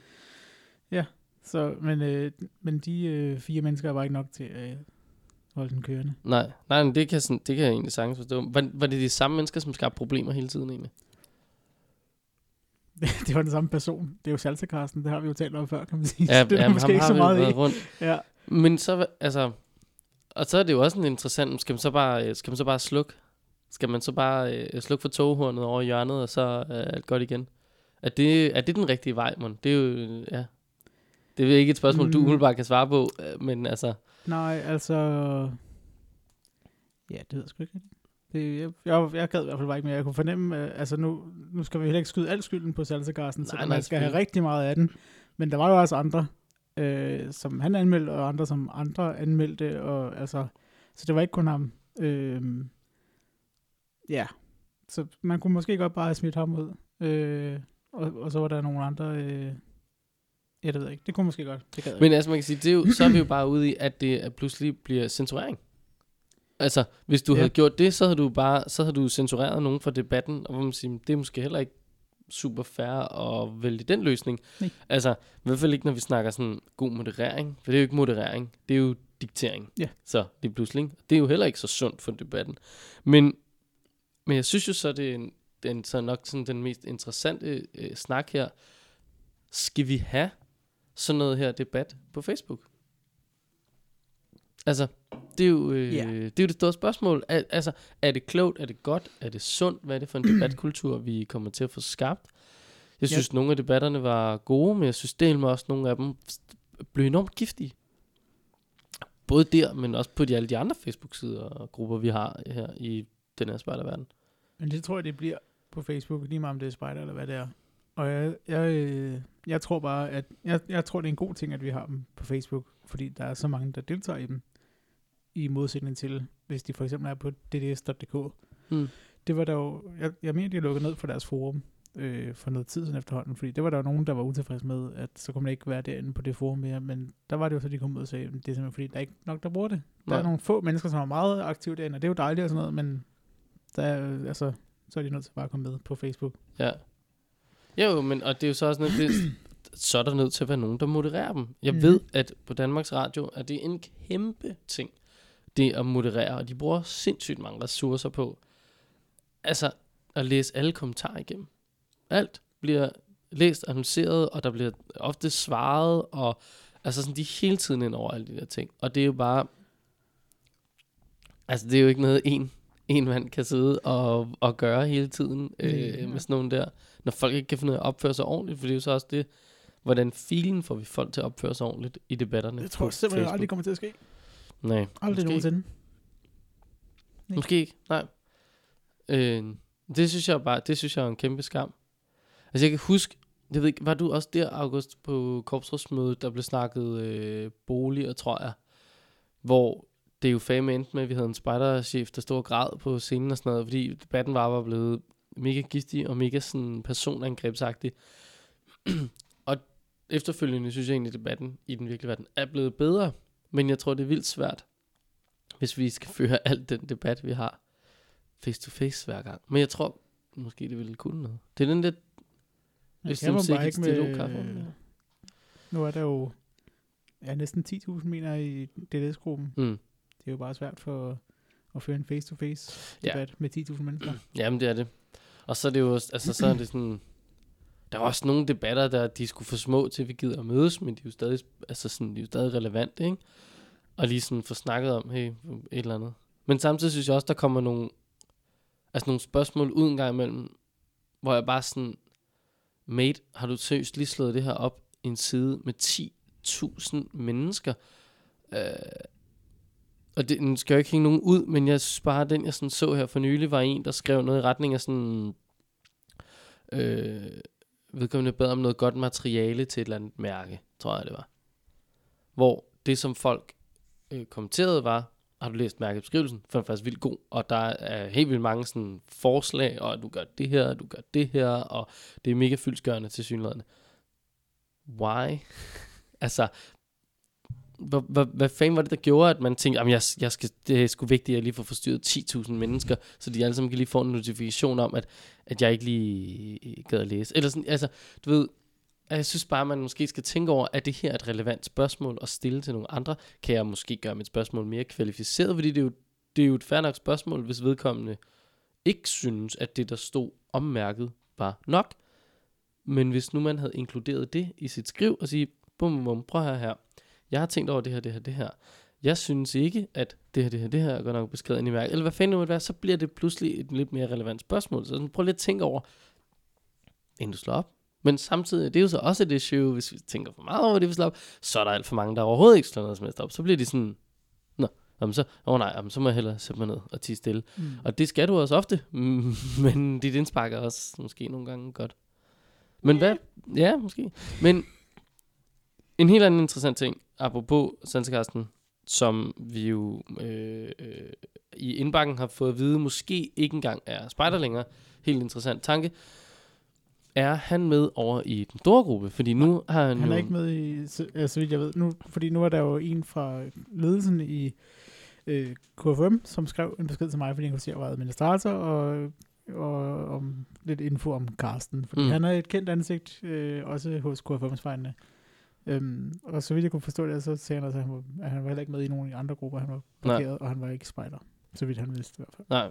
Så, men, øh, men de øh, fire mennesker er bare ikke nok til at øh, holde den kørende. Nej, nej, men det kan, sådan, det kan jeg egentlig sagtens forstå. Var, var det de samme mennesker, som skabte problemer hele tiden egentlig? det var den samme person. Det er jo salsa det har vi jo talt om før, kan man sige. Ja, så det er ja, måske ikke så meget i. rundt. Ja. Men så, altså, og så er det jo også en interessant, skal man så bare, øh, skal man så bare slukke? Skal man så bare øh, slukke for toghornet over hjørnet, og så er alt godt igen? Er det, er det den rigtige vej, mon? Det er jo, øh, ja. Det er ikke et spørgsmål, mm. du umiddelbart kan svare på, øh, men altså, Nej, altså... Ja, det ved jeg sgu ikke. Det, jeg, jeg, jeg gad i hvert fald bare ikke mere. Jeg kunne fornemme, øh, altså nu, nu skal vi heller ikke skyde al skylden på salsa så nej, man skal have rigtig meget af den. Men der var jo også andre, øh, som han anmeldte, og andre, som andre anmeldte. Og, altså, så det var ikke kun ham. Øh, ja, så man kunne måske godt bare have smidt ham ud. Øh, og, og så var der nogle andre... Øh, ja, det ved jeg ikke. Det kunne måske godt. Det gad Men altså man kan sige, det er jo, så er vi jo bare ude i, at det pludselig bliver censurering. Altså, hvis du ja. Havde gjort det, så havde du bare, så havde du censureret nogen fra debatten, og hvor man siger, det er måske heller ikke super fair at vælge den løsning. Nej. Altså, i hvert fald ikke, når vi snakker sådan god moderering, for det er jo ikke moderering, det er jo diktering. Ja. Så det er pludselig, det er jo heller ikke så sundt for debatten. Men, men jeg synes jo så, det er, en, det er en, så nok sådan den mest interessante øh, snak her. Skal vi have sådan noget her debat på Facebook? Altså, det er jo, øh, Ja. det, er jo det store spørgsmål. Al, altså, er det klogt? Er det godt? Er det sundt? Hvad er det for en debatkultur, vi kommer til at få skabt? Jeg synes, ja. nogle af debatterne var gode, men jeg synes del med også nogle af dem blev enormt giftige. Både der, men også på de, alle de andre Facebook-sider og grupper, vi har her i den her spejderverden. Men det tror jeg, det bliver på Facebook, lige meget om det er spejder eller hvad det er. Og jeg, jeg, øh, jeg tror bare, at jeg, jeg tror, det er en god ting, at vi har dem på Facebook, fordi der er så mange, der deltager i dem, i modsætning til, hvis de for eksempel er på dds.dk. Mm. Det var der jo, jeg, jeg mener, de lukket ned for deres forum øh, for noget tid siden efterhånden, fordi det var der jo nogen, der var utilfredse med, at så kunne man ikke være derinde på det forum mere, men der var det jo så, de kom ud og sagde, det er simpelthen fordi, der er ikke nok, der bruger det. Der Nej. er nogle få mennesker, som er meget aktive derinde, og det er jo dejligt og sådan noget, men der er, øh, altså, så er de nødt til bare at komme med på Facebook. Ja. Jo, men og det er jo så også noget, det, så er der nødt til at være nogen, der modererer dem. Jeg Mhm. ved, at på Danmarks Radio er det en kæmpe ting, det at moderere, og de bruger sindssygt mange ressourcer på, altså at læse alle kommentarer igennem. Alt bliver læst, annonceret, og der bliver ofte svaret, og altså sådan, de er hele tiden ind over alle de der ting. Og det er jo bare, altså det er jo ikke noget, en, en mand kan sidde og, og gøre hele tiden øh, Ja. med sådan nogen der, når folk ikke kan finde ud af at opføre sig ordentligt, for det er jo så også det, hvordan filen får vi folk til at opføre sig ordentligt i debatterne Jeg tror på simpelthen Facebook. aldrig kommer til at ske. Nej, Aldrig måske ikke. nogensinde. ikke. Måske ikke, nej. Øh, det synes jeg bare, det synes jeg er en kæmpe skam. Altså jeg kan huske, jeg ved ikke, var du også der, August, på korpsrådsmødet, der blev snakket øh, boliger, tror jeg, hvor det er jo fame endte med, at vi havde en spejderchef, der stod og græd på scenen og sådan noget, fordi debatten var bare blevet mega giftig og mega sådan personangrebsagtig. og efterfølgende synes jeg egentlig, at debatten i den virkelige verden er blevet bedre, men jeg tror, det er vildt svært, hvis vi skal føre alt den debat, vi har face to face hver gang. Men jeg tror, måske det ville kunne noget. Det er den der, hvis du bare ikke med- kaffe. Nu er der jo ja, næsten 10.000 mener i DLS-gruppen. Mm. Det er jo bare svært for at føre en face-to-face Ja. debat med 10.000 mennesker. Jamen, det er det. Og så er det jo, altså så er det sådan, der er også nogle debatter, der de skulle få små til, at vi gider at mødes, men de er jo stadig, altså sådan, de er jo stadig relevante, ikke? Og lige sådan få snakket om, hey, et eller andet. Men samtidig synes jeg også, der kommer nogle, altså nogle spørgsmål ud en gang imellem, hvor jeg bare sådan, mate, har du seriøst lige slået det her op i en side med 10.000 mennesker? Øh, og det, nu skal jeg ikke hænge nogen ud, men jeg synes bare, at den jeg sådan så her for nylig, var en, der skrev noget i retning af sådan... Øh, vedkommende bad om noget godt materiale til et eller andet mærke, tror jeg det var. Hvor det, som folk øh, kommenterede, var, har du læst mærkebeskrivelsen? For den er faktisk vildt god, og der er helt vildt mange sådan forslag, og du gør det her, du gør det her, og det er mega fyldsgørende til synligheden. Why? altså, hvad, hvad, hvad fanden var det, der gjorde, at man tænkte, jeg, jeg skal, det er sgu vigtigt, at jeg lige får forstyrret 10.000 mennesker, så de alle sammen kan lige få en notifikation om, at, at jeg ikke lige øh, gad at læse. Eller sådan, altså, du ved, jeg synes bare, at man måske skal tænke over, at det her er et relevant spørgsmål at stille til nogle andre. Kan jeg måske gøre mit spørgsmål mere kvalificeret? Fordi det er jo, det er jo et fair nok spørgsmål, hvis vedkommende ikke synes, at det, der stod ommærket, var nok. Men hvis nu man havde inkluderet det i sit skriv og sige, bum, bum, prøv her her. Jeg har tænkt over det her, det her, det her. Jeg synes ikke, at det her, det her, det her er godt nok beskrevet ind i mærket. Eller hvad fanden det måtte være, så bliver det pludselig et lidt mere relevant spørgsmål. Så prøv lige at tænke over, inden du slår op. Men samtidig, det er jo så også et issue, hvis vi tænker for meget over det, vi slår op, så er der alt for mange, der overhovedet ikke slår noget som helst op. Så bliver de sådan, nå, jamen så, åh oh nej, jamen så må jeg hellere sætte mig ned og tige stille. Mm. Og det skal du også ofte, men dit indspark er også måske nogle gange godt. Men hvad? Ja, måske. Men en helt anden interessant ting, apropos Sandskasten, som vi jo øh, øh, i indbakken har fået at vide, måske ikke engang er spejder længere. Helt interessant tanke. Er han med over i den store gruppe? Fordi nu har han, Han jo... er ikke med i, så, ja, så vidt jeg ved, nu, fordi nu er der jo en fra ledelsen i øh, KFM, som skrev en besked til mig, fordi han kunne se, at jeg var administrator, og, og om lidt info om Carsten. Fordi mm. han er et kendt ansigt, øh, også hos KFM's vegne. Øhm, og så vidt jeg kunne forstå det, så sagde han, at han, var, at han var heller ikke med i nogen af de andre grupper, han var Nej. blokeret, og han var ikke spejder. Så vidt han vidste i hvert fald. Nej.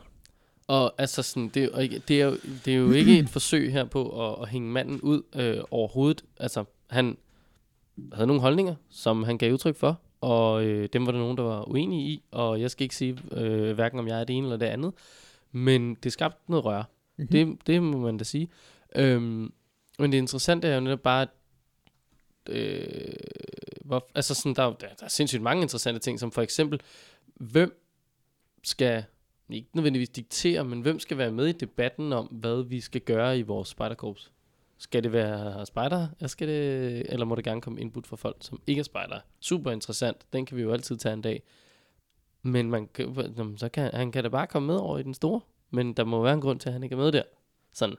Og altså sådan, det, er jo ikke- det, er jo, det er jo ikke et forsøg her på at, at hænge manden ud øh, overhovedet. Altså, han havde nogle holdninger, som han gav udtryk for, og øh, dem var der nogen, der var uenige i, og jeg skal ikke sige øh, hverken om jeg er det ene eller det andet, men det skabte noget rør. Mm-hmm. Det, det må man da sige. Øhm, men det interessante er jo netop bare, at, øh, hvor, altså sådan, der, er der, der er sindssygt mange interessante ting, som for eksempel, hvem skal, ikke nødvendigvis diktere, men hvem skal være med i debatten om, hvad vi skal gøre i vores spejderkorps? Skal det være spejder, eller, skal det, eller må det gerne komme input fra folk, som ikke er spejder? Super interessant, den kan vi jo altid tage en dag. Men man kan, så kan, han kan da bare komme med over i den store, men der må være en grund til, at han ikke er med der. Sådan.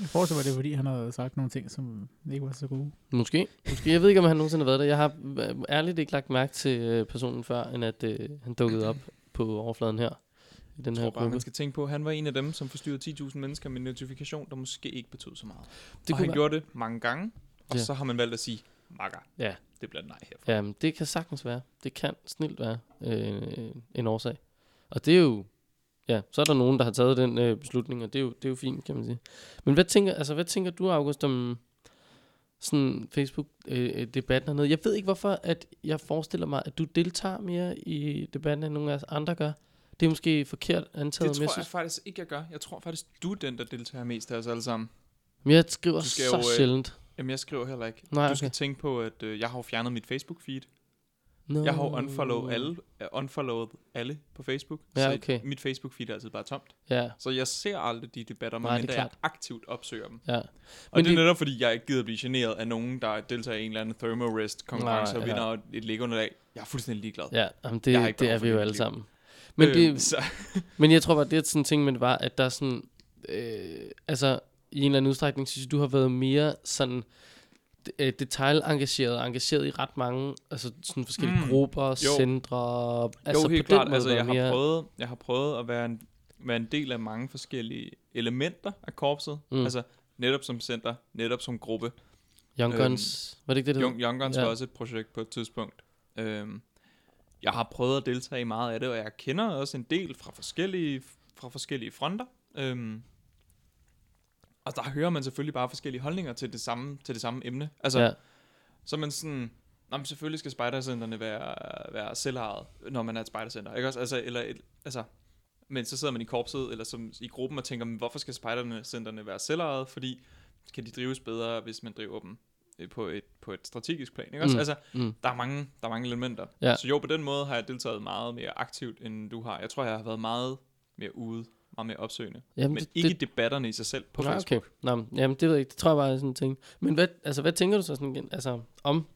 Jeg forestiller mig, det er, fordi han havde sagt nogle ting, som ikke var så gode. Måske. Måske. Jeg ved ikke, om han nogensinde har været der. Jeg har øh, ærligt ikke lagt mærke til øh, personen før, end at øh, han dukkede op på overfladen her. I den Jeg her tror bare, gruppe. man skal tænke på, at han var en af dem, som forstyrrede 10.000 mennesker med en notifikation, der måske ikke betød så meget. Det og kunne han være. gjorde det mange gange, og Ja. så har man valgt at sige, makker, Ja. det bliver nej herfra. Ja, men det kan sagtens være. Det kan snilt være øh, en årsag. Og det er jo... Ja, så er der nogen, der har taget den øh, beslutning, og det er, jo, det er jo fint, kan man sige. Men hvad tænker, altså, hvad tænker du, August, om sådan Facebook-debatten øh, hernede? Jeg ved ikke, hvorfor at jeg forestiller mig, at du deltager mere i debatten, end nogle af andre gør. Det er måske forkert antaget, Det jeg, tror jeg synes, faktisk ikke, jeg gør. Jeg tror faktisk, du er den, der deltager mest af os alle sammen. men jeg skriver skal så jo, øh, sjældent. Jamen, jeg skriver heller ikke. Nej, Du skal okay. tænke på, at øh, jeg har jo fjernet mit Facebook-feed. No. Jeg har jo unfollow alle, uh, unfollowet alle på Facebook. Ja, så okay. mit Facebook-feed er altid bare tomt. Ja, Så jeg ser aldrig de debatter, Nej, det medmindre jeg aktivt opsøger dem. ja. Og Men det er det- netop fordi, jeg ikke gider blive generet af nogen, der deltager i en eller anden thermarest konkurrence og ja. vinder et Lego-underlag. Jeg er fuldstændig ligeglad. Ja, jamen det, det behov er vi jo det alle sammen. Men, det, Øhm, så, men jeg tror bare, det er sådan en ting, men var, at der er sådan, øh, altså i en eller anden udstrækning, synes jeg, du har været mere sådan øh, detaljengageret, engageret i ret mange, altså sådan forskellige Mm. grupper, centre, altså jo, helt på den klart. måde Altså, jeg, været har prøvet, jeg har prøvet at være en, være en del af mange forskellige elementer af korpset. Mm. Altså, netop som center, netop som gruppe. Young øhm, Guns, var det ikke det, det Young, Young Guns ja. var også et projekt på et tidspunkt. Øhm, jeg har prøvet at deltage i meget af det, og jeg kender også en del fra forskellige, fra forskellige fronter. Øhm, og der hører man selvfølgelig bare forskellige holdninger til det samme, til det samme emne. Altså, Ja, så man sådan, Nå, men selvfølgelig skal spejdercenterne være, være selvejet, når man er et spejdercenter. Ikke også? Altså, eller et, altså, men så sidder man i korpset, eller som, i gruppen og tænker, men hvorfor skal spejdercenterne være selvejet? Fordi kan de drives bedre, hvis man driver dem øh, på et, på et strategisk plan. Ikke? Også? Mm. Altså, Mm. der er mange, der er mange elementer. Ja. Så jo, på den måde har jeg deltaget meget mere aktivt, end du har. Jeg tror, jeg har været meget mere ude, meget mere opsøgende. Jamen, Men det, ikke det, debatterne i sig selv på Nej, Facebook. okay. Nå, men- jamen, det ved jeg ikke. Det tror jeg bare er sådan en ting. Men hvad, altså, hvad tænker du så sådan igen? Altså, om,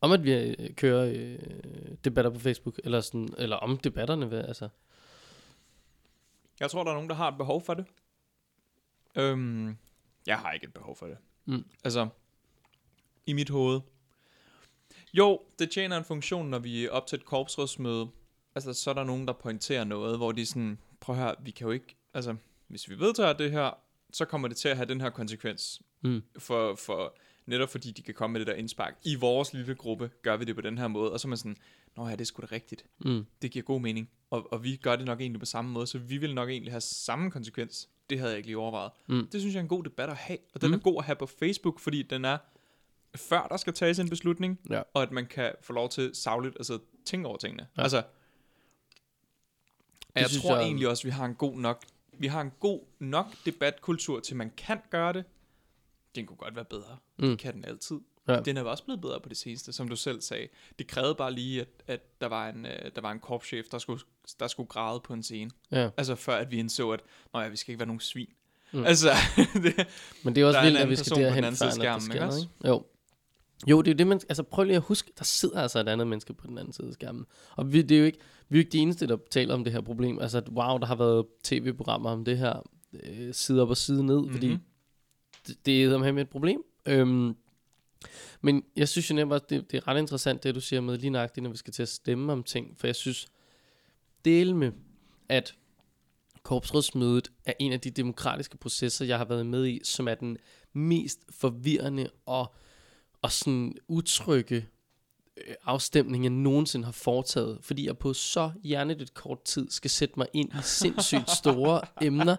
om at vi øh, kører øh, debatter på Facebook, eller, sådan, eller om debatterne, hvad, altså. Jeg tror, der er nogen, der har et behov for det. Øhm, jeg har ikke et behov for det. Mm. Altså, i mit hoved. Jo, det tjener en funktion, når vi er op til et korpsrådsmøde. Altså, så er der nogen, der pointerer noget, hvor de sådan, prøv at høre, vi kan jo ikke, altså, hvis vi vedtager det her, så kommer det til at have den her konsekvens. Mm. For, for netop fordi de kan komme med det der indspark. I vores lille gruppe gør vi det på den her måde, og så er man sådan, nå ja, det er sgu da rigtigt Mm. det giver god mening. Og, og vi gør det nok egentlig på samme måde, så vi vil nok egentlig have samme konsekvens. Det havde jeg ikke lige overvejet. Mm. Det synes jeg er en god debat at have, og den Mm. er god at have på Facebook, fordi den er før der skal tages en beslutning, Ja. og at man kan få lov til savligt at sidde og tænke over tingene. Ja. Ja. Altså, jeg synes tror jeg- egentlig også, vi har en god nok, vi har en god nok debatkultur til, man kan gøre det. Den kunne godt være bedre. Mm. Det kan den altid. Ja. Den er også blevet bedre på det seneste, som du selv sagde. Det krævede bare lige, at, at der, var en, øh, der var en korpschef, der skulle, der skulle græde på en scene. Ja. Altså før, at vi indså, at Nå ja, vi skal ikke være nogen svin. Mm. Altså, det, Men det er også vildt, at vi skal derhen, anden før at skærmen, sker noget, også? ikke? Jo. Jo, det er jo det, man... Altså, prøv lige at huske, der sidder altså et andet menneske på den anden side af skærmen. Og vi, det er jo ikke, vi er jo ikke de eneste, der taler om det her problem. Altså, at, wow, der har været tv-programmer om det her øh, side op og side ned, mm-hmm. fordi Mhm. det, det er med et problem. Øhm, men jeg synes jo nemlig også, det, det er ret interessant, det du siger med lige nøjagtigt, når vi skal til at stemme om ting. For jeg synes, del med, at korpsrådsmødet er en af de demokratiske processer, jeg har været med i, som er den mest forvirrende og, og sådan utrygge øh, afstemning, jeg nogensinde har foretaget, fordi jeg på så hjernedødt kort tid skal sætte mig ind i sindssygt store emner,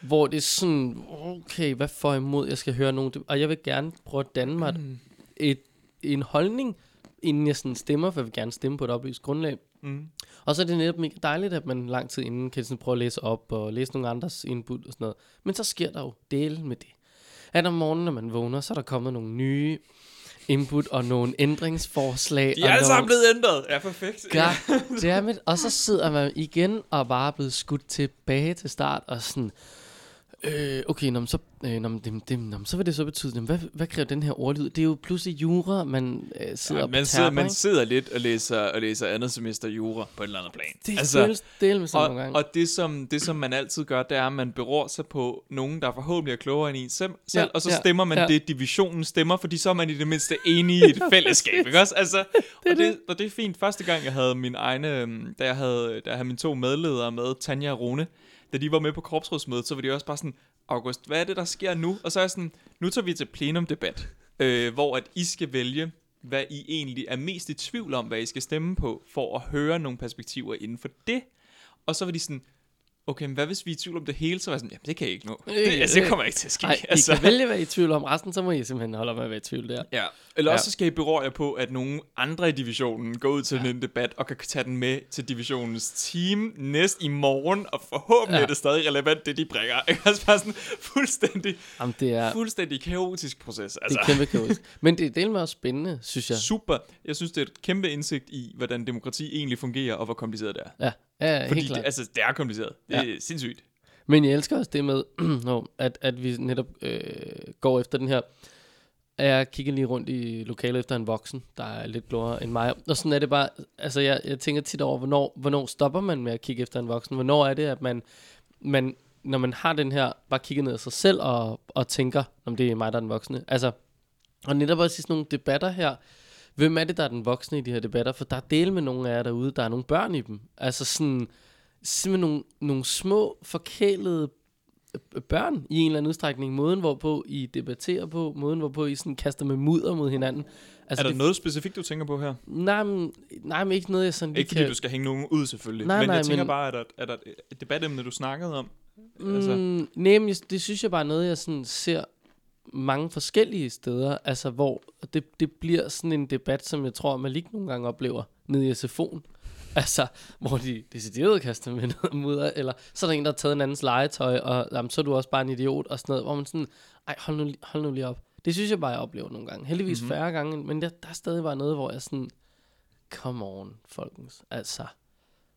hvor det er sådan, okay, hvad jeg imod, jeg skal høre nogen, og jeg vil gerne prøve at danne mig et, Mm. et, en holdning, inden jeg sådan stemmer, for jeg vil gerne stemme på et oplyst grundlag. Mm. Og så er det netop mega dejligt, at man lang tid inden kan sådan prøve at læse op og læse nogle andres input og sådan noget. Men så sker der jo del med det. At om morgenen, når man vågner, så er der kommet nogle nye input og nogle ændringsforslag. De er alle sammen blevet ændret. Ja, perfekt. Goddammit. Og så sidder man igen og bare er blevet skudt tilbage til start og sådan... Øh, okay, nå, så, øh, nå, det, det, nå, så vil det så betyde, jamen, hvad, hvad kræver den her ordlyd? Det er jo pludselig jura, man øh, sidder Ja, man, sidder, terper, man ikke? sidder lidt og læser, og læser andet semester jura på et eller andet plan. Det altså, føles del med sådan og, nogle gange. og det, som, det, som man altid gør, det er, at man beror sig på nogen, der forhåbentlig er klogere end en selv, Ja, og så ja, stemmer man ja. det, divisionen stemmer, fordi så er man i det mindste enige i et fællesskab, ikke også? Altså, og, det, og det er fint. Første gang, jeg havde min egne, øhm, da jeg havde, da jeg havde mine to medledere med, Tanja og Rune, da de var med på korpsrådsmødet, så var de også bare sådan, August, hvad er det, der sker nu? Og så er jeg sådan, nu tager vi til plenumdebat, øh, hvor at I skal vælge, hvad I egentlig er mest i tvivl om, hvad I skal stemme på, for at høre nogle perspektiver inden for det. Og så var de sådan, okay, men hvad hvis vi er i tvivl om det hele? Så var jeg sådan, jamen det kan I ikke nå. Det, Øh, altså, det øh. kommer ikke til at ske. Nej, altså. I kan vælge, I er i tvivl om. Resten, så må I simpelthen holde op med at være i tvivl der. Ja, eller også Ja. så skal I berøre jer på, at nogle andre i divisionen går ud til ja. en debat og kan tage den med til divisionens team næst i morgen, og forhåbentlig Ja. er det stadig relevant, det de bringer. Altså bare sådan fuldstændig, Jamen, det er, fuldstændig kaotisk proces. det Altså, er kæmpe kaotisk. Men det er del med også spændende, synes jeg. super. Jeg synes, det er et kæmpe indsigt i, hvordan demokrati egentlig fungerer, og hvor kompliceret det er. Ja, ja Fordi helt klart. det, altså, det er kompliceret. Det er sindssygt. Men jeg elsker også det med, at, at vi netop øh, går efter den her. Jeg kigger lige rundt i lokalet efter en voksen, der er lidt klogere end mig. Og sådan er det bare, altså jeg, jeg tænker tit over, hvornår, hvornår stopper man med at kigge efter en voksen? Hvornår er det, at man, man når man har den her, bare kigger ned af sig selv og, og tænker, om det er mig, der er den voksne. Altså, og netop også i sådan nogle debatter her, hvem er det, der er den voksne i de her debatter? For der er del med nogle af jer derude, der er nogle børn i dem. Altså sådan, simpelthen nogle, nogle små, forkælede børn i en eller anden udstrækning. Måden, hvorpå I debatterer på, måden, hvorpå I sådan kaster med mudder mod hinanden. Altså, er der det, noget specifikt, du tænker på her? Nej, men, nej, men ikke noget, jeg sådan Ikke fordi kan... du skal hænge nogen ud, selvfølgelig. Nej, men nej, jeg tænker men- bare, er der, er der et debatemne, du snakkede om? Mm, altså- nej, men det synes jeg bare er noget, jeg sådan ser mange forskellige steder, altså hvor det, det bliver sådan en debat, som jeg tror, Malik nogle gange oplever nede i SFO'en. Altså, hvor de decideret kaster med noget mudder, eller så er der en, der har taget en andens legetøj, og jamen, så er du også bare en idiot, og sådan noget, hvor man sådan, ej, hold nu, hold nu lige op. Det synes jeg bare, jeg oplever nogle gange. Heldigvis Mhm. mm-hmm. færre gange, men der, der er stadig bare noget, hvor jeg sådan, come on, folkens. Altså,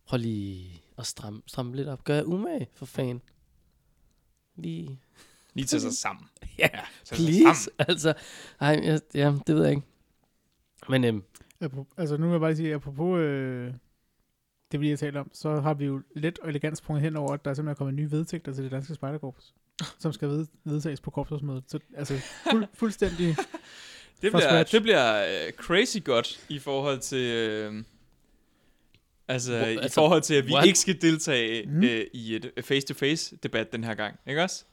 prøv lige at stramme, stramme lidt op. Gør jeg umage, for fan. Lige, Lige til sig sammen. ja, sig please. Altså, ej, jeg, ja, det ved jeg ikke. Men øhm, Altså nu vil jeg bare sige, apropos øh, det vi lige har talt om, så har vi jo lidt og elegant sprunget hen over, at der simpelthen er kommet nye vedtægter til det danske spejderkorps, som skal ved, vedtages på korpsrådsmødet. Så altså fuld, fuldstændig, Det bliver, scratch. det bliver uh, crazy godt i forhold til... Uh, altså, Hvor- i altså, forhold til, at vi what? ikke skal deltage Mm. uh, i et face-to-face debat den her gang. Ikke også?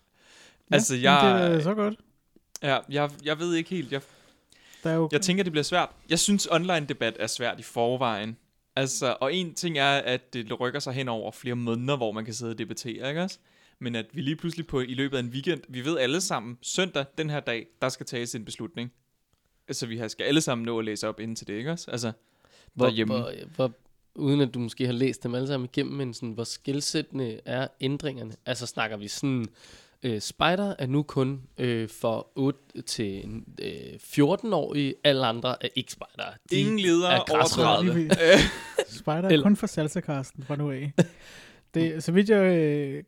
Ja, Altså, jeg- det er så godt. Ja, jeg, jeg ved ikke helt. Jeg, Der er jo, jeg tænker, det bliver svært. Jeg synes, online debat er svært i forvejen. Altså, og en ting er, at det rykker sig hen over flere måneder, hvor man kan sidde og debattere, ikke også? Men at vi lige pludselig på, i løbet af en weekend, vi ved alle sammen, søndag, den her dag, der skal tages en beslutning. Så vi har- skal alle sammen nå at læse op inden til det, ikke også? Altså, hvor, derhjemme. hvor, hvor, uden at du måske har læst dem alle sammen igennem, men sådan, hvor skældsættende er ændringerne? Altså snakker vi sådan, øh, Spider er nu kun øh, for 8 til øh, 14-årige, alle andre er ikke Spider. De, ingen ledere er over græsrødder. 30. Lige Øh, Spider er kun for salsa-casten fra nu af. Det, så vidt jeg øh,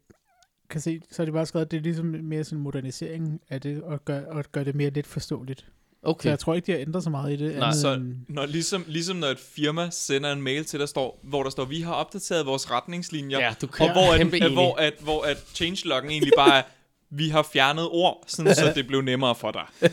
kan se, så er det bare skrevet, at det er ligesom mere sådan en modernisering af det, og gør, og gør det mere lidt forståeligt. Okay. Så jeg tror ikke, de har ændret så meget i det. Nej, andet så- end- når, ligesom, ligesom når et firma sender en mail til, der står, hvor der står, vi har opdateret vores retningslinjer, ja, du Og kan hvor, kæmpe at, hvor, at, hvor at changeloggen egentlig bare er, vi har fjernet ord, sådan så det blev nemmere for dig.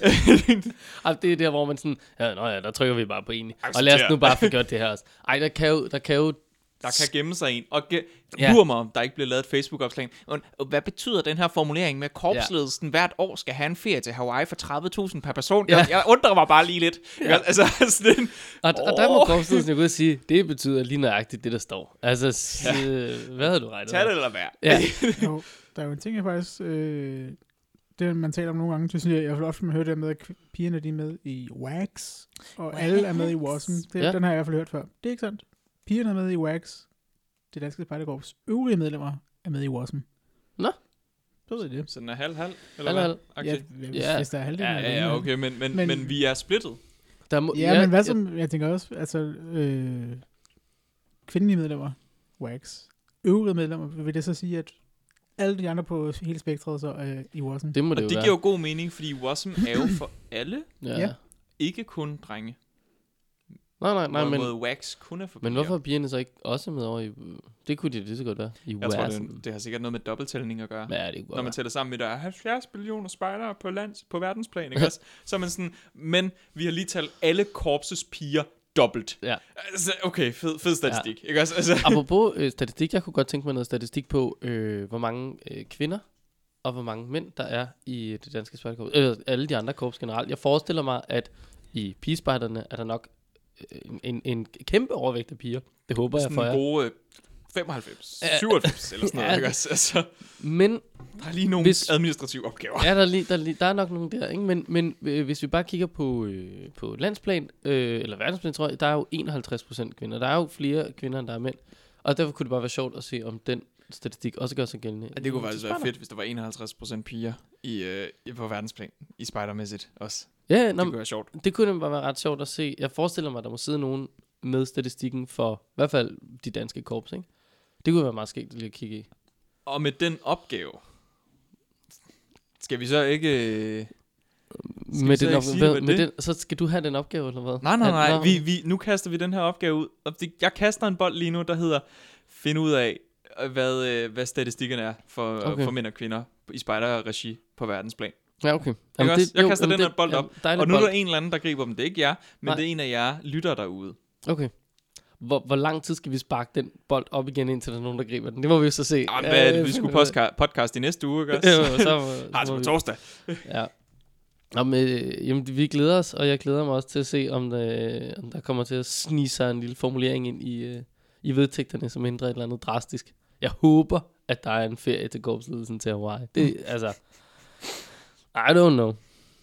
Ej, det er der, hvor man sådan, ja, nå ja, der trykker vi bare på enig. Og lad os nu bare få gjort det her også. Ej, der kan jo, der kan jo Der kan gemme sig en. Og ge- Ja. lurer mig, om der ikke bliver lavet et Facebook-opslag. Og, og hvad betyder den her formulering med, at korpsledelsen hvert år skal have en ferie til Hawaii for 30.000 per person? Ja. Jeg, jeg undrer mig bare lige lidt. Ja. Ja. Altså, sådan, Og, og der må korpsledelsen jo og sige, det betyder lige nøjagtigt det, der står. Altså, øh, hvad havde du regnet tag det eller hvad? Ja. Der er jo en ting, jeg faktisk... Øh, det, man taler om nogle gange, det synes jeg, jeg vil ofte høre det med, at pigerne de er med i Wax, og alle er med i Wasm. Det, Ja. ja. Den har jeg i hvert fald hørt før. Det er ikke sandt. Pigerne er med i Wax. Det danske spejderkorps øvrige medlemmer er med i Wasm. Nå. Så ved I det. Så den er halv-halv? Eller Halv-halv. hvad? Ja, hvis, Ja. hvis der er halvdelen Ja, ja, ja, men- okay, men, men, Men- men, vi er splittet. Der må, Ja, men hvad som, jeg tænker også, altså, øh, kvindelige medlemmer, Wax, øvrige medlemmer, vil det så sige, at alle de andre på hele spektret så er i Wasm? Det må det Og jo det være. giver jo god mening, fordi Wasm er jo for alle, Ja. Ja. ikke kun drenge. Nej, nej, nej, men, Hvorimod Wax kun er for men piger. hvorfor er pigerne så ikke også med over i... Det kunne de lige så godt være. I Jeg tror, det, det har sikkert noget med dobbelttælling at gøre. Ja, det kunne Når man tæller sammen med, der er 70 millioner spejdere på, lands, på verdensplan, ikke også? Så er man sådan, men vi har lige talt alle korpses piger dobbelt. Ja. Altså, okay, fed, fed statistik, ja. ikke også? Altså, Apropos øh, statistik, jeg kunne godt tænke mig noget statistik på, øh, hvor mange øh, kvinder og hvor mange mænd, der er i det danske spejderkorps. Øh, alle de andre korps generelt. Jeg forestiller mig, at i pigespejderne er der nok øh, en, en, en kæmpe overvægt af piger. Det håber jeg sådan for jer. gode øh, 95, Ja. 97 eller sådan noget, Ja. ikke også? Altså, Men der er lige nogle Hvis- administrative opgaver. Ja, der er, lige, der, er lige, der er nok nogen der, ikke? Men, men øh, hvis vi bare kigger på, øh, på landsplan, øh, eller verdensplan, tror jeg, der er jo 51% kvinder. Der er jo flere kvinder, end der er mænd. Og derfor kunne det bare være sjovt at se, om den statistik også gør sig gældende. Ja, det kunne faktisk være fedt, hvis der var 51% piger i, øh, på verdensplan, i spejdermæssigt også. Ja, Det nå, kunne være sjovt. det kunne bare være ret sjovt at se. Jeg forestiller mig, at der må sidde nogen med statistikken for, i hvert fald de danske korps, ikke? Det kunne være meget skægt lige at kigge i. Og med den opgave, skal vi så ikke... øh, vi Med så den, op, sige, med, med det- den, så skal du have den opgave, eller hvad? Nej, nej, nej. nå. Vi, vi, nu kaster vi den her opgave ud. Det, jeg kaster en bold lige nu, der hedder finde ud af, øh, hvad, øh, hvad statistikkerne er for, Okay. for mænd og kvinder i spejderregi på verdensplan. Ja, okay. også? Jeg kaster den her bold op, Dejlig Og nu er bold. der en eller anden, der griber dem. Det er ikke jer, men Nej. det er en af jer lytter derude. Okay. Hvor, hvor lang tid skal vi sparke den bold op igen, indtil der er nogen, der griber den? Det må vi jo så se. Jamen, hvad det, vi skulle podcast, podcast i næste uge, ikke også? Jo, så, så, på vi- torsdag. Ja. Om, øh, jamen, vi glæder os, og jeg glæder mig også til at se, om, øh, om der kommer til at snige sig en lille formulering ind i, øh, i vedtægterne, som ændrer et eller andet drastisk. Jeg håber, at der er en ferie til korpsledelsen til Hawaii. Det, altså, I don't know.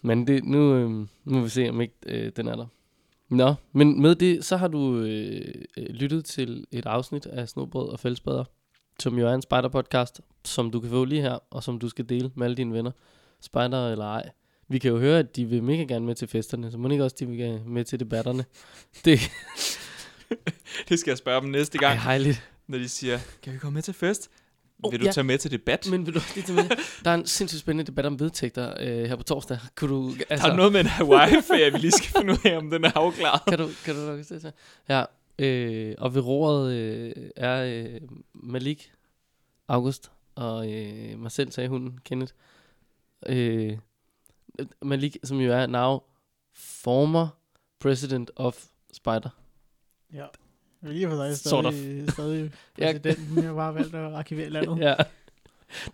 Men det, nu, øh, nu må vi se, om ikke øh, den er der. Nå, men med det, så har du øh, øh, lyttet til et afsnit af Snobrød og Fællesbader, som jo er en spider-podcast, som du kan få lige her, og som du skal dele med alle dine venner, spider eller ej. Vi kan jo høre, at de vil mega gerne med til festerne, så må ikke også, de vil med til debatterne. Det Det skal jeg spørge dem næste gang, hejligt. når de siger, kan vi komme med til fest? Oh, Vil du ja. tage med til debat? Men vil du lige tage med? Der er en sindssygt spændende debat om vedtægter øh, her på torsdag. Kunne du, Altså, altså, der er noget med en Hawaii-ferie, vi lige skal finde ud af, om den er afklaret. kan du, kan du nok se til? Ja, øh, og ved roret øh, er øh, Malik, August og øh, mig selv, sagde hun, Kenneth. Øh, Malik, som jo er now former president of Spider. Ja. Lige for dig Sort of. stadig, stadig præsidenten. Jeg har bare valgt at arkivere landet. Ja.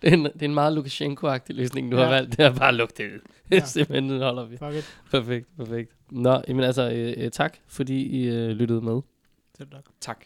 Det er, en, det er en meget Lukashenko-agtig løsning, du ja. Har valgt. Det er bare luk det ud. Ja. Simpelthen, den holder vi. Fuck it. Perfekt, perfekt. Nå, jamen altså, øh, øh, tak, fordi I øh, lyttede med. Selv tak. Tak.